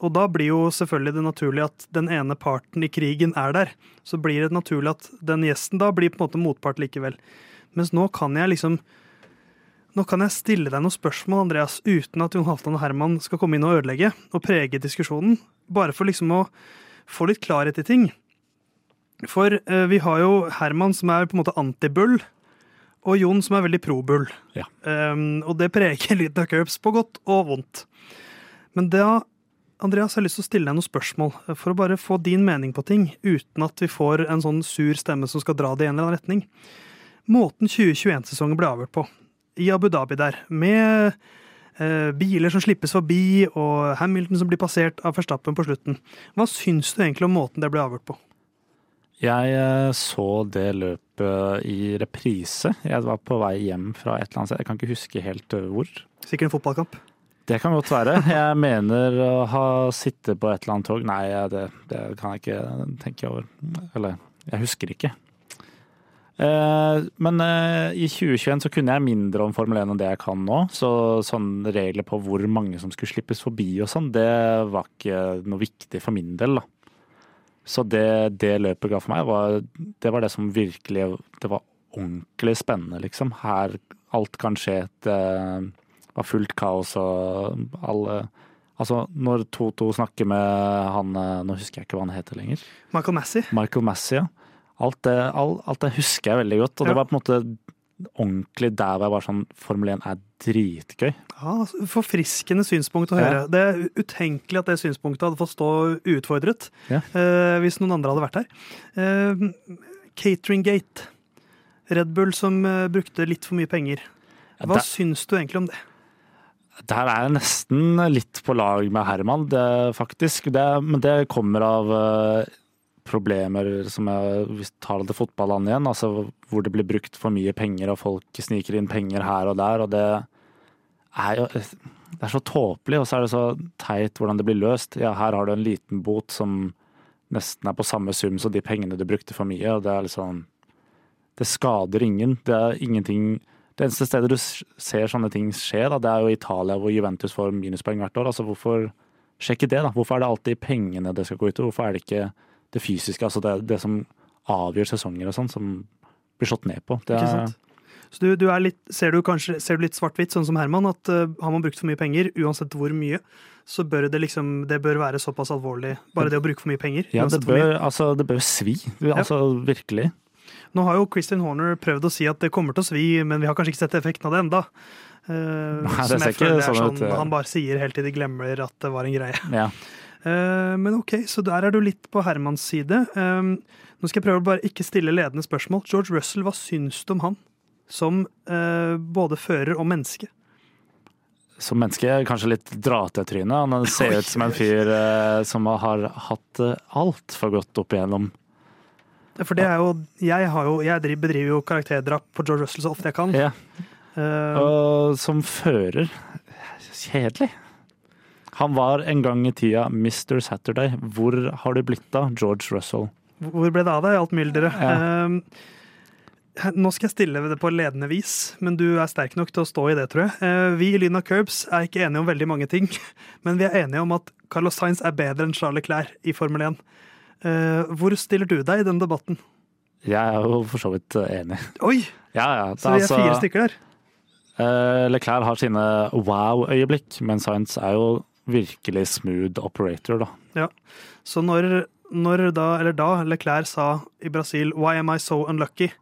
og da blir jo selvfølgelig det naturlig at den ene parten i krigen er der. Så blir det naturlig at den gjesten da blir på en måte motpart likevel. Mens nå kan jeg liksom Nå kan jeg stille deg noen spørsmål, Andreas, uten at Jon Halvdan og Herman skal komme inn og ødelegge og prege diskusjonen. Bare for liksom å få litt klarhet i ting. For eh, vi har jo Herman som er på en måte anti-Bull, og Jon som er veldig pro-Bull. Ja. Um, og det preger <laughs> Lyden av Curbs på godt og vondt. Men da, Andreas, jeg har lyst til å stille deg noen spørsmål eh, for å bare få din mening på ting, uten at vi får en sånn sur stemme som skal dra det i en eller annen retning. Måten 2021-sesongen ble avgjort på, i Abu Dhabi der, med eh, biler som slippes forbi, og Hamilton som blir passert av Verstappen på slutten. Hva syns du egentlig om måten det ble avgjort på? Jeg eh, så det løpet i reprise. Jeg var på vei hjem fra et eller annet sted. Jeg kan ikke huske helt eh, hvor. Sikkert en fotballkamp. Det kan godt være. Jeg mener å ha sittet på et eller annet tog. Nei, det, det kan jeg ikke tenke over. Eller, jeg husker ikke. Eh, Men i 2021 så kunne jeg mindre om Formel 1 enn det jeg kan nå. Så sånne regler på hvor mange som skulle slippes forbi og sånn, det var ikke noe viktig for min del, da. Så det, det løpet ga for meg, var, det var det som virkelig Det var ordentlig spennende, liksom. Her alt kan skje. Det var fullt kaos og alle Altså, når Toto snakker med han Nå husker jeg ikke hva han heter lenger. Michael Massey. Michael Massey, ja. Alt det, all, alt det husker jeg veldig godt. Og Ja. det var på en måte ordentlig der hvor jeg var sånn Formel 1 er dritgøy. Ja, altså, Forfriskende synspunkt å høre. Ja. Det er utenkelig at det synspunktet hadde fått stå uutfordret Ja. eh, hvis noen andre hadde vært her. Eh, Cateringgate. Red Bull som eh, brukte litt for mye penger. Hva Der- syns du egentlig om det? Der er jeg nesten litt på lag med Herman, det, faktisk. Det, men det kommer av eh, problemer som jeg hvis tar det til fotballand igjen. Altså hvor det blir brukt for mye penger, og folk sniker inn penger her og der. Og det er jo Det er så tåpelig, og så er det så teit hvordan det blir løst. Ja, her har du en liten bot som nesten er på samme sum som de pengene du brukte for mye, og det er liksom Det skader ingen. Det er ingenting det eneste stedet du ser sånne ting skje, da, det er jo Italia, hvor Juventus får minuspoeng hvert år. Altså, hvorfor Sjekke det, da. Hvorfor er det alltid pengene det skal gå ut over? Hvorfor er det ikke det fysiske, altså det, det som avgjør sesonger og sånn, som blir slått ned på? Det er? Så du, du litt, ser du kanskje ser du litt svart-hvitt, sånn som Herman, at uh, har man brukt for mye penger, uansett hvor mye, så bør det liksom det bør være såpass alvorlig, bare det å bruke for mye penger. ja, det bør, altså, det bør svi. Altså, virkelig. Nå har jo Christian Horner prøvd å si at det kommer til å svi, men vi har kanskje ikke sett effekten av det enda. Uh, Nei, det som jeg det er sånn sånn, ja. Han bare sier helt til de glemmer at det var en greie. Ja. Eh, men ok, så der er du litt på Hermans side. Eh, nå skal jeg prøve å bare ikke stille ledende spørsmål. George Russell, hva syns du om han? Som eh, både fører og menneske. Som menneske kanskje litt dratetryne. Han ser <laughs> ut som en fyr eh, som har hatt det altfor godt opp igjennom. For det er jo Jeg, har jo, jeg driver- bedriver jo karakterdrap på George Russell så ofte jeg kan. Ja. Uh, Og som fører Kjedelig. Han var en gang i tida Mr. Saturday. Hvor har du blitt av George Russell? Hvor ble det av deg, alt mylderet? Ja. Eh, nå skal jeg stille det på ledende vis, men du er sterk nok til å stå i det, tror jeg. Eh, vi i Lyna Curbs er ikke enige om veldig mange ting, <laughs> men vi er enige om at Carlos Sainz er bedre enn Charles Leclerc i Formel 1. Eh, hvor stiller du deg i den debatten? Jeg er jo for så vidt enig. Oi, Ja, ja. Det, så vi er altså, fire stykker der. eh, Leclerc har sine wow-øyeblikk, men Science er jo virkelig smooth operator, da. Ja. Så når, når da, eller da Leclerc sa i Brasil 'Why am I so unlucky',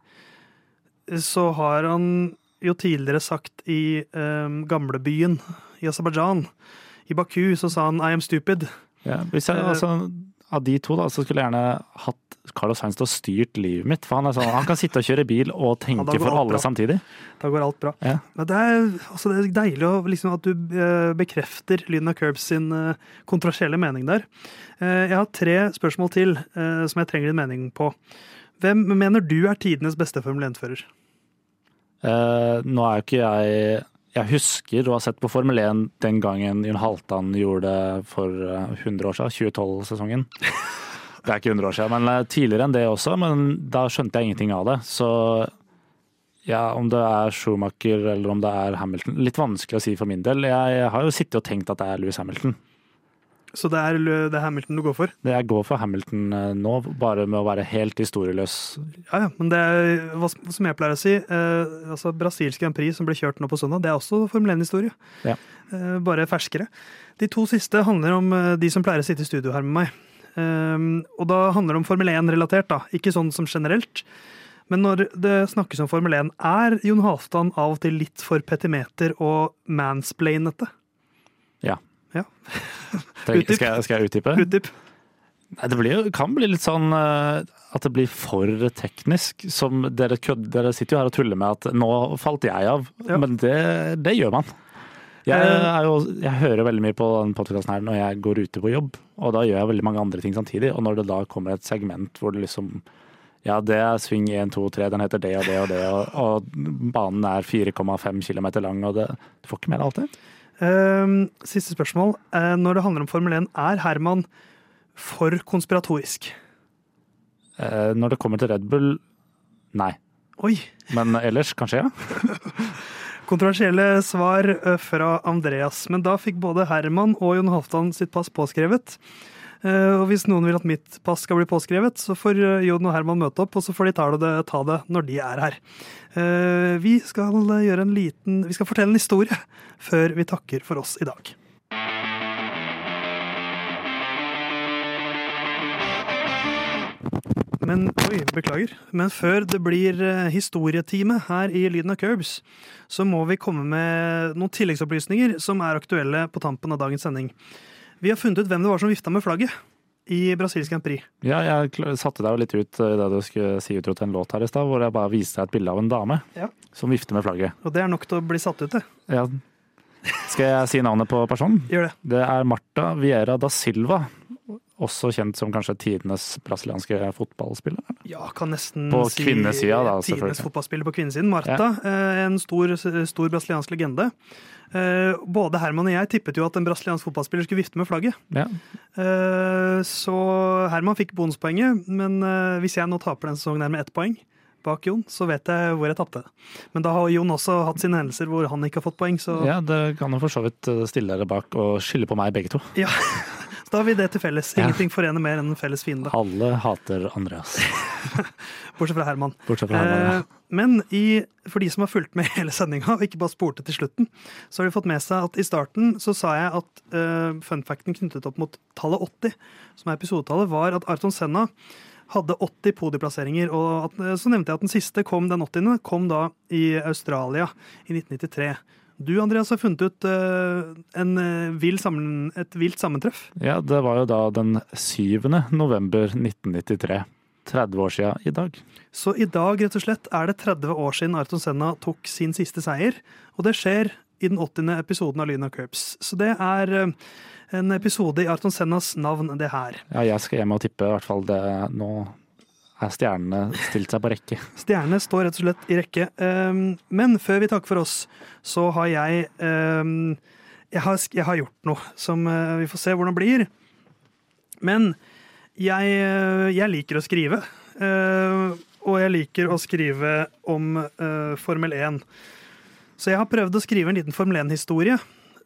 så har han jo tidligere sagt i um, gamlebyen i Aserbajdsjan, i Baku, så sa han 'I am stupid'. Ja, hvis jeg, Eh, altså, av de to da, så skulle jeg gjerne hatt Carlos Sainz til å styrt livet mitt. For han, sånn, han kan sitte og kjøre bil og tenke ja, for alle bra. samtidig. Da går alt bra. Ja. Men det er, altså det er deilig å, liksom, at du eh, bekrefter Lyden av Curbs sin eh, kontroversielle mening der. Eh, jeg har tre spørsmål til som jeg trenger din mening på. Hvem mener du er tidenes beste Formel 1-fører? Uh, nå er jo ikke jeg jeg husker å ha sett på Formel 1 den gangen Jon Halvdan gjorde det for eh, 100 år siden, 2012-sesongen. Det er ikke 100 år siden, men eh, tidligere enn det også. Men da skjønte jeg ingenting av det. Så ja, om det er Schumacher eller om det er Hamilton Litt vanskelig å si for min del. Jeg har jo sittet og tenkt at det er Louis Hamilton. Så det er, det er Hamilton du går for? Det Jeg går for Hamilton eh, nå, bare med å være helt historieløs. Ja, ja, men det er, hva som jeg pleier å si, eh, altså Brasilsk Grand Prix som ble kjørt nå på søndag, det er også Formel 1-historie. Ja. Eh, bare ferskere. De to siste handler om eh, de som pleier å sitte i studio her med meg. Eh, og da handler det om Formel 1-relatert, da. Ikke sånn som generelt. Men når det snakkes om Formel 1, er Jon Halvdan av og til litt for petimeter og mansplainete? Ja. Ja. <laughs> Utdyp. skal, skal jeg utdype? Utdyp. Nei, det blir, kan bli litt sånn eh, at det blir for teknisk. Som dere, dere sitter jo her og tuller med at nå falt jeg av, Ja. men det, det gjør man. Jeg, Eh. jo, jeg hører veldig mye på den podkasten her når jeg går ute på jobb, og da gjør jeg veldig mange andre ting samtidig. Og når det da kommer et segment hvor det liksom Ja, det er sving 1, 2, 3, den heter det og det og det, og, og banen er 4,5 km lang, og det, du får ikke mer av alt det. Eh, siste spørsmål. Eh, når det handler om Formel 1, er Herman for konspiratorisk? Eh, Når det kommer til Red Bull, nei. Oi! Men ellers kanskje, ja. <laughs> Kontroversielle svar eh, fra Andreas. Men da fikk både Herman og Jon Halvdan sitt pass påskrevet. Eh, Og hvis noen vil at mitt pass skal bli påskrevet, så får eh, Jon og Herman møte opp, og så får de ta det, ta det når de er her. Eh, Vi skal liten Vi skal fortelle en historie før vi takker for oss i dag. Men oi, beklager. Men før det blir historietime her i Lyden av Curbs, så må vi komme med noen tilleggsopplysninger som er aktuelle på tampen av dagens sending. Vi har funnet ut hvem det var som vifta med flagget i Brasilsk Grand Prix. Ja, jeg satte deg jo litt ut i det du skulle si utro til en låt her i stad, hvor jeg bare viste deg et bilde av en dame Ja. som vifter med flagget. Og det er nok til å bli satt ut, det. Ja. Skal jeg si navnet på personen? Gjør det. Det er Marta Vieira da Silva, også kjent som kanskje tidenes brasilianske fotballspiller. Eller? Ja, kan nesten På si kvinnesida, da, tidenes fotballspiller på kvinnesiden. Marta, ja. en stor, stor brasiliansk legende. Eh, Både Herman og jeg tippet jo at en brasiliansk fotballspiller skulle vifte med flagget. Ja. Eh, Så Herman fikk bonuspoenget, men eh, hvis jeg nå taper denne sesongen her med ett poeng bak Jon, så vet jeg hvor jeg tapte. Men da har Jon også hatt sine hendelser hvor han ikke har fått poeng, så ja, dere kan jo for så vidt eh, stille dere bak og skylde på meg begge to. ja. <laughs> Da har vi det til felles. Ja. Ingenting forener mer enn en felles fiende. Alle hater Andreas, <laughs> Bortsett fra Herman. bortsett fra Herman. Eh, men i, for de som har fulgt med <laughs> hele sendinga, og ikke bare spurte til slutten, så har de fått med seg at i starten så sa jeg at uh, funfacten knyttet opp mot tallet 80, som er episodetallet, var at Arton Senna hadde 80 podieplasseringer. Og at, eh, så nevnte jeg at den siste, kom den 80., kom da i Australia i 1993. Du, Andreas, har funnet ut eh, en, eh, vill sammen, et vilt sammentreff. Ja, det var jo da den 7. november 1993. 30 år siden i dag. Så i dag rett og slett er det 30 år siden Arton Senna tok sin siste seier. Og det skjer i den 80. episoden av Lyna Curbs. Så det er eh, en episode i Arton Sennas navn, det her. Ja, jeg skal hjem og tippe, i hvert fall det nå er stjernene stilt seg på rekke. <laughs> Stjernene står rett og slett i rekke. Um, Men før vi takker for oss, så har jeg um, jeg, har, jeg har gjort noe som uh, vi får se hvordan det blir. Men jeg, uh, jeg liker å skrive. Uh, Og jeg liker å skrive om Formel 1. Så jeg har prøvd å skrive en liten Formel 1-historie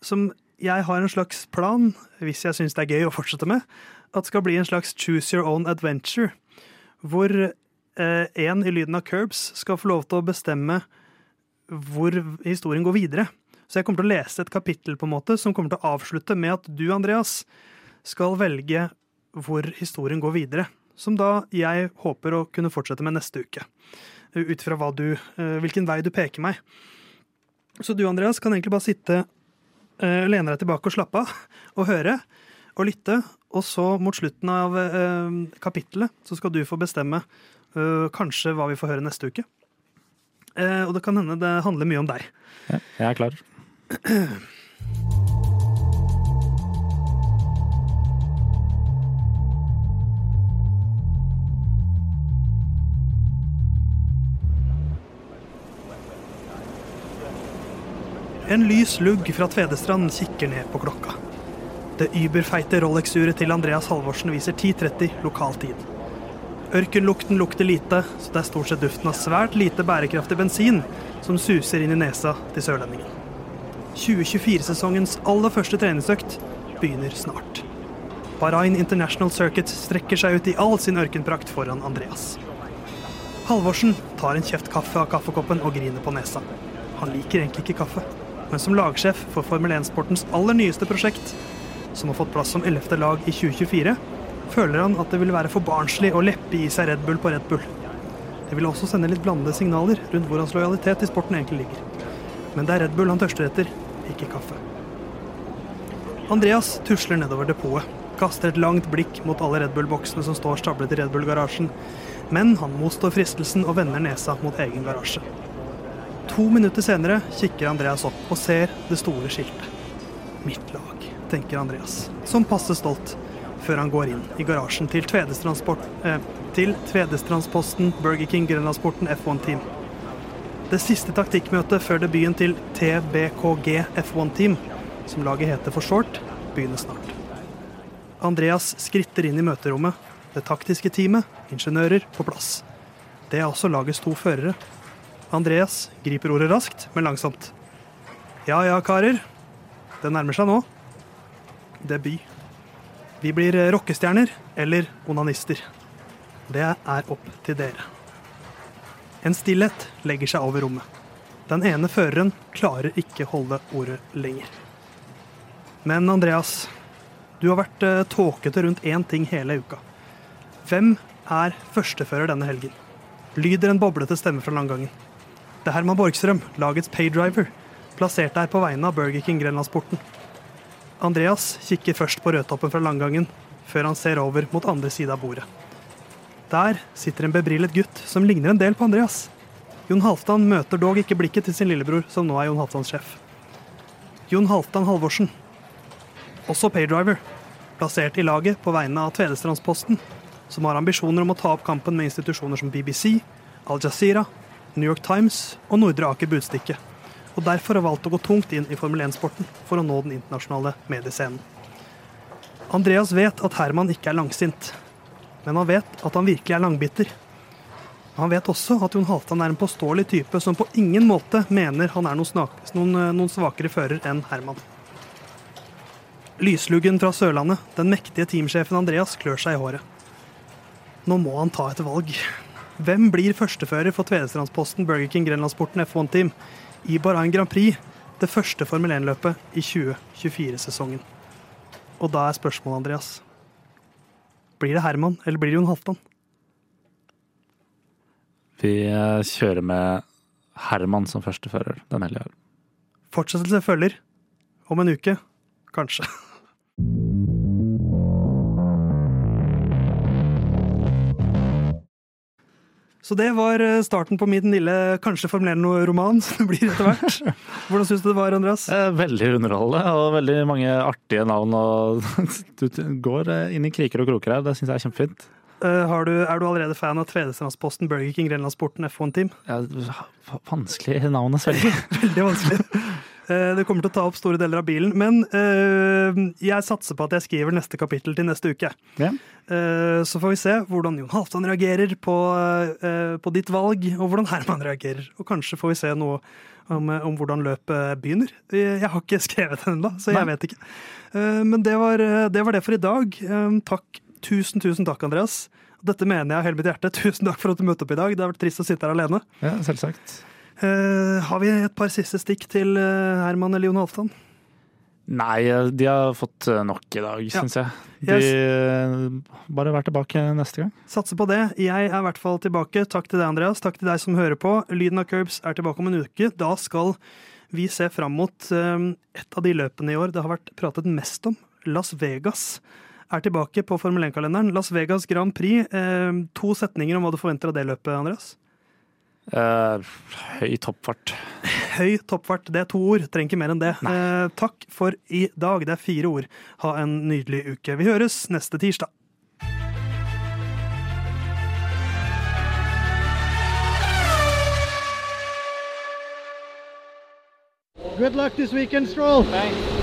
som jeg har en slags plan, hvis jeg syns det er gøy å fortsette med, at skal bli en slags choose your own adventure. Hvor eh, en i lyden av Curbs skal få lov til å bestemme hvor historien går videre. Så jeg kommer til å lese et kapittel på en måte som kommer til å avslutte med at du, Andreas, skal velge hvor historien går videre. Som da jeg håper å kunne fortsette med neste uke. Ut fra du, eh, hvilken vei du peker meg. Så du, Andreas, kan egentlig bare sitte, eh, lene deg tilbake og slappe av, og høre og lytte. Og så mot slutten av eh, kapittelet så skal du få bestemme eh, kanskje hva vi får høre neste uke. Eh, og det kan hende det handler mye om deg. Ja, jeg er klar. En lys lugg fra Tvedestrand kikker ned på klokka. Det überfeite Rolex-uret til Andreas Halvorsen viser 10.30 lokal tid. Ørkenlukten lukter lite, så det er stort sett duften av svært lite bærekraftig bensin som suser inn i nesa til sørlendingen. 2024-sesongens aller første treningsøkt begynner snart. Bahrain International Circuit strekker seg ut i all sin ørkenprakt foran Andreas. Halvorsen tar en kjeft kaffe av kaffekoppen og griner på nesa. Han liker egentlig ikke kaffe, men som lagsjef for Formel 1-sportens aller nyeste prosjekt, som har fått plass som 11. lag i 2024, føler han at det vil være for barnslig å leppe i seg Red Bull på Red Bull. Det vil også sende litt blandede signaler rundt hvor hans lojalitet til sporten egentlig ligger. Men det er Red Bull han tørster etter, ikke kaffe. Andreas tusler nedover depotet, kaster et langt blikk mot alle Red Bull-boksene som står stablet i Red Bull-garasjen, men han motstår fristelsen og vender nesa mot egen garasje. To minutter senere kikker Andreas opp og ser det store skiltet. Mitt lag, tenker Andreas, som passe stolt, før han går inn i garasjen til eh, til Tvedestrandsposten Burger King Grenlandsporten F1 Team. Det siste taktikkmøtet før debuten til TBKG F1 Team, som laget heter for short, begynner snart. Andreas skritter inn i møterommet. Det taktiske teamet, ingeniører, på plass. Det er også lagets to førere. Andreas griper ordet raskt, men langsomt. Ja ja, karer. Det nærmer seg nå. Debut. Vi blir rockestjerner eller onanister. Det er opp til dere. En stillhet legger seg over rommet. Den ene føreren klarer ikke holde ordet lenger. Men Andreas, du har vært eh, tåkete rundt én ting hele uka. Hvem er førstefører denne helgen? Lyder en boblete stemme fra langgangen. Det er Herman Borgstrøm, lagets paydriver, plassert der på vegne av Burger King Grenlandsporten. Andreas kikker først på rødtoppen fra langgangen, før han ser over mot andre side av bordet. Der sitter en bebrillet gutt som ligner en del på Andreas. Jon Halvdan møter dog ikke blikket til sin lillebror, som nå er Jon Halvdans sjef. Jon Halvdan Halvorsen, også paydriver, plassert i laget på vegne av Tvedestrandsposten, som har ambisjoner om å ta opp kampen med institusjoner som BBC, Al Jazeera, New York Times og Nordre Aker Budstikke, og derfor har valgt å gå tungt inn i Formel 1-sporten for å nå den internasjonale mediescenen. Andreas vet at Herman ikke er langsint, men han vet at han virkelig er langbitter. Han vet også at Jon Halvdan er en påståelig type som på ingen måte mener han er noen, noen svakere fører enn Herman. Lysluggen fra Sørlandet, den mektige teamsjefen Andreas, klør seg i håret. Nå må han ta et valg. Hvem blir førstefører for Tvedestrandsposten Burger King Grenlandsporten F1 Team i Bahrain Grand Prix, det første Formel 1-løpet i 2024-sesongen? Og da er spørsmålet, Andreas Blir det Herman, eller blir det Jon Halvdan? Vi eh, kjører med Herman som førstefører den helga. Fortsettelse følger. Om en uke, kanskje. <laughs> Så det var eh, starten på min lille kanskje formulerende roman <laughs> som det blir etter hvert. Hvordan syns du det var, Andreas? Eh, Veldig underholdende og veldig mange artige navn. og <laughs> Du går eh, inn i kriker og kroker her, det syns jeg er kjempefint. Har du, er du allerede fan av Tvedestrandsposten, Burger King, Grenlandsporten F1 Team? Ja, vanskelig navn å svelge. <laughs> Veldig vanskelig. Eh, Det kommer til å ta opp store deler av bilen, men eh, jeg satser på at jeg skriver neste kapittel til neste uke. Ja. Eh, Så får vi se hvordan Jon Halvdan reagerer på, på ditt valg, og hvordan Herman reagerer. Og kanskje får vi se noe om, om hvordan løpet begynner. Jeg har ikke <laughs> skrevet den ennå, så jeg Nei. vet ikke. Men det var, det var det for i dag. Takk. Tusen, tusen takk, Andreas. Dette mener jeg av hele mitt hjerte. <laughs> Tusen takk for at du møtte opp i dag. Det har vært trist å sitte her alene. ja, selvsagt. Eh, har vi et par siste stikk til eh, Herman eller Jon Halvdan? Nei, de har fått nok i dag, Ja. jeg. De, bare vær tilbake neste gang. Satser på det. Jeg er i hvert fall tilbake. Takk til deg, Andreas. Takk til deg som hører på. Lyden av Curbs er tilbake om en uke. Da skal vi se fram mot eh, et av de løpene i år det har vært pratet mest om. Las Vegas er tilbake på Formel 1-kalenderen. Las Vegas Grand Prix. Eh, to setninger om hva du forventer av det løpet, Andreas. Eh, høy toppfart. Høy toppfart, det er to ord. Trenger ikke mer enn det. Uh, takk for i dag. Det er fire ord. Ha en nydelig uke. Vi høres neste tirsdag. Good luck this weekend, Stroll. Thanks.